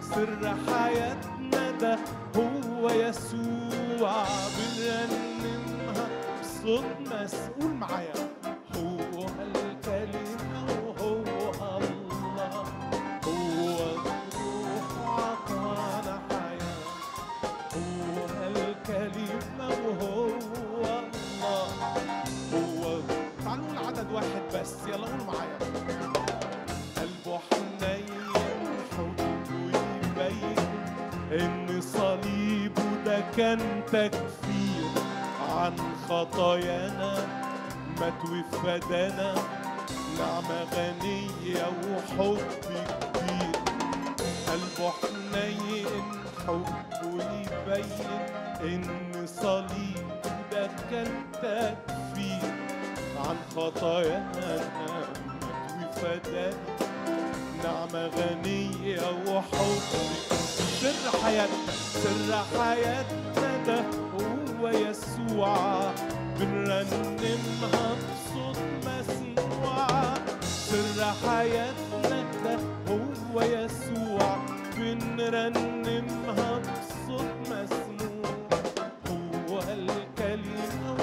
سر حياتنا ده هو يسوع. بنرنمها بصوت مسؤول معايا. إن صليبه ده كان تكفير عن خطايانا مات وفدانا نعمة غنية وحب كبير. قلبه حنين حبه يبين إن صليبه ده كان تكفير عن خطايانا مات وفدانا نعمة غنية وحب. سر حياتنا سر حياتنا ده هو يسوع. بنرنمها بصوت مسموع سر حياتنا ده هو يسوع. بنرنمها بصوت مسموع هو الكلمة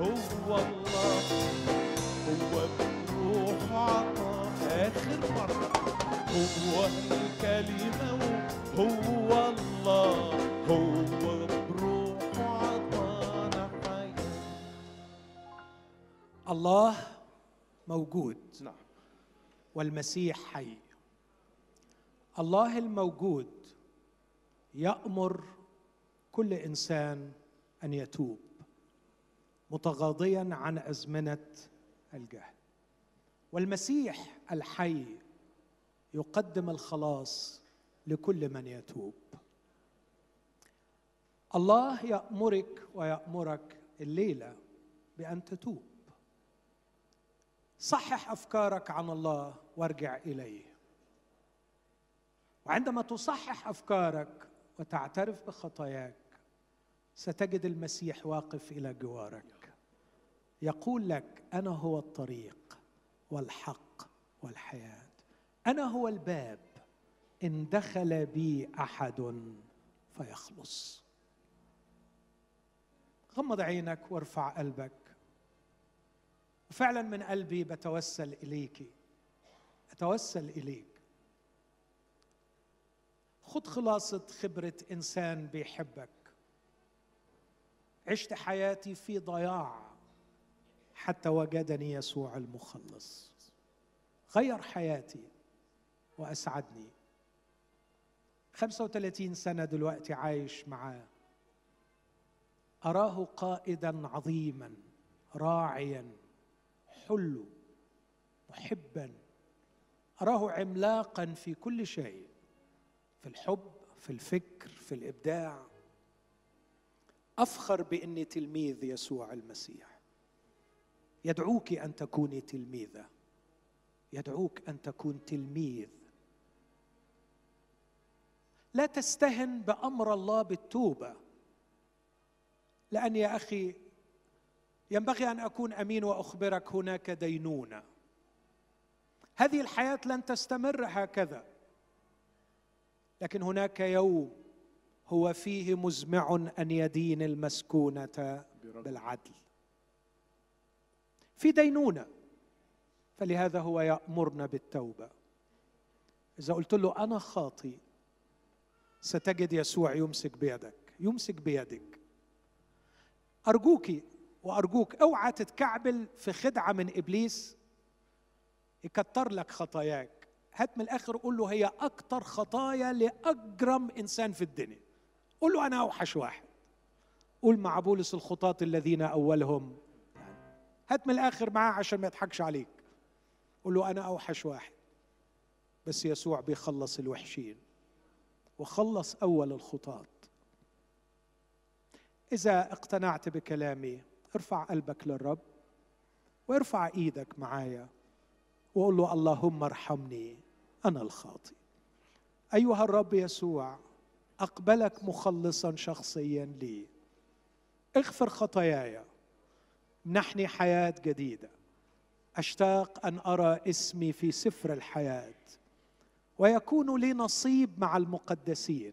هو الله. هو بروح عطاء. آخر مرة. هو الكلمة هو الله هو بروح عطانا حياة الله موجود. نعم. والمسيح حي. الله الموجود يأمر كل إنسان أن يتوب متغاضيا عن أزمنة الجهل. والمسيح الحي يقدم الخلاص لكل من يتوب. الله يأمرك ويأمرك الليلة بأن تتوب. صحح أفكارك عن الله وارجع إليه. وعندما تصحح أفكارك وتعترف بخطاياك ستجد المسيح واقف إلى جوارك. يقول لك أنا هو الطريق والحق والحياة. أنا هو الباب. إن دخل بي أحد فيخلص. غمض عينك وارفع قلبك. وفعلا من قلبي بتوسل اليك. أتوسل اليك. خد خلاصة خبرة إنسان بيحبك. عشت حياتي في ضياع حتى وجدني يسوع المخلص. غير حياتي. وأسعدني. 35 سنة دلوقتي عايش معاه. أراه قائدا عظيما راعيا حلو محبا. أراه عملاقا في كل شيء في الحب في الفكر في الإبداع. أفخر بإني تلميذ يسوع المسيح. يدعوك أن تكوني تلميذة. يدعوك أن تكون تلميذ. لا تستهن بأمر الله بالتوبة. لأن يا أخي ينبغي أن أكون أمين وأخبرك هناك دينونة. هذه الحياة لن تستمر هكذا. لكن هناك يوم هو فيه مزمع أن يدين المسكونة بالعدل. في دينونة. فلهذا هو يأمرنا بالتوبة. إذا قلت له أنا خاطي ستجد يسوع يمسك بيدك يمسك بيدك. ارجوك وأرجوك أوعى تتكعبل في خدعة من إبليس يكتر لك خطاياك. هات من الآخر قول له هي أكتر خطايا لأجرم إنسان في الدنيا. قول له أنا أوحش واحد. قول مع بولس الخطاة الذين أولهم. هات من الآخر معاه عشان ما يضحكش عليك. قول له أنا أوحش واحد. بس يسوع بيخلص الوحشين. وخلص أول الخطاة إذا اقتنعت بكلامي ارفع قلبك للرب وارفع إيدك معايا وقول له اللهم ارحمني أنا الخاطئ. أيها الرب يسوع أقبلك مخلصا شخصيا لي. اغفر خطاياي. منحني حياة جديدة. أشتاق أن أرى اسمي في سفر الحياة. ويكون لي نصيب مع المقدسين.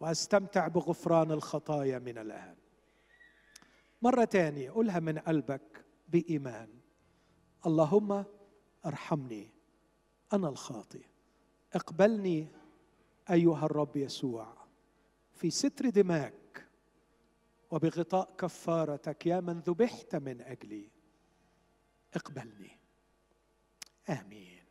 وأستمتع بغفران الخطايا من الان مرة تانية قولها من قلبك بإيمان. اللهم ارحمني أنا الخاطئ. اقبلني أيها الرب يسوع. في ستر دماك وبغطاء كفارتك يا من ذبحت من أجلي. اقبلني. آمين.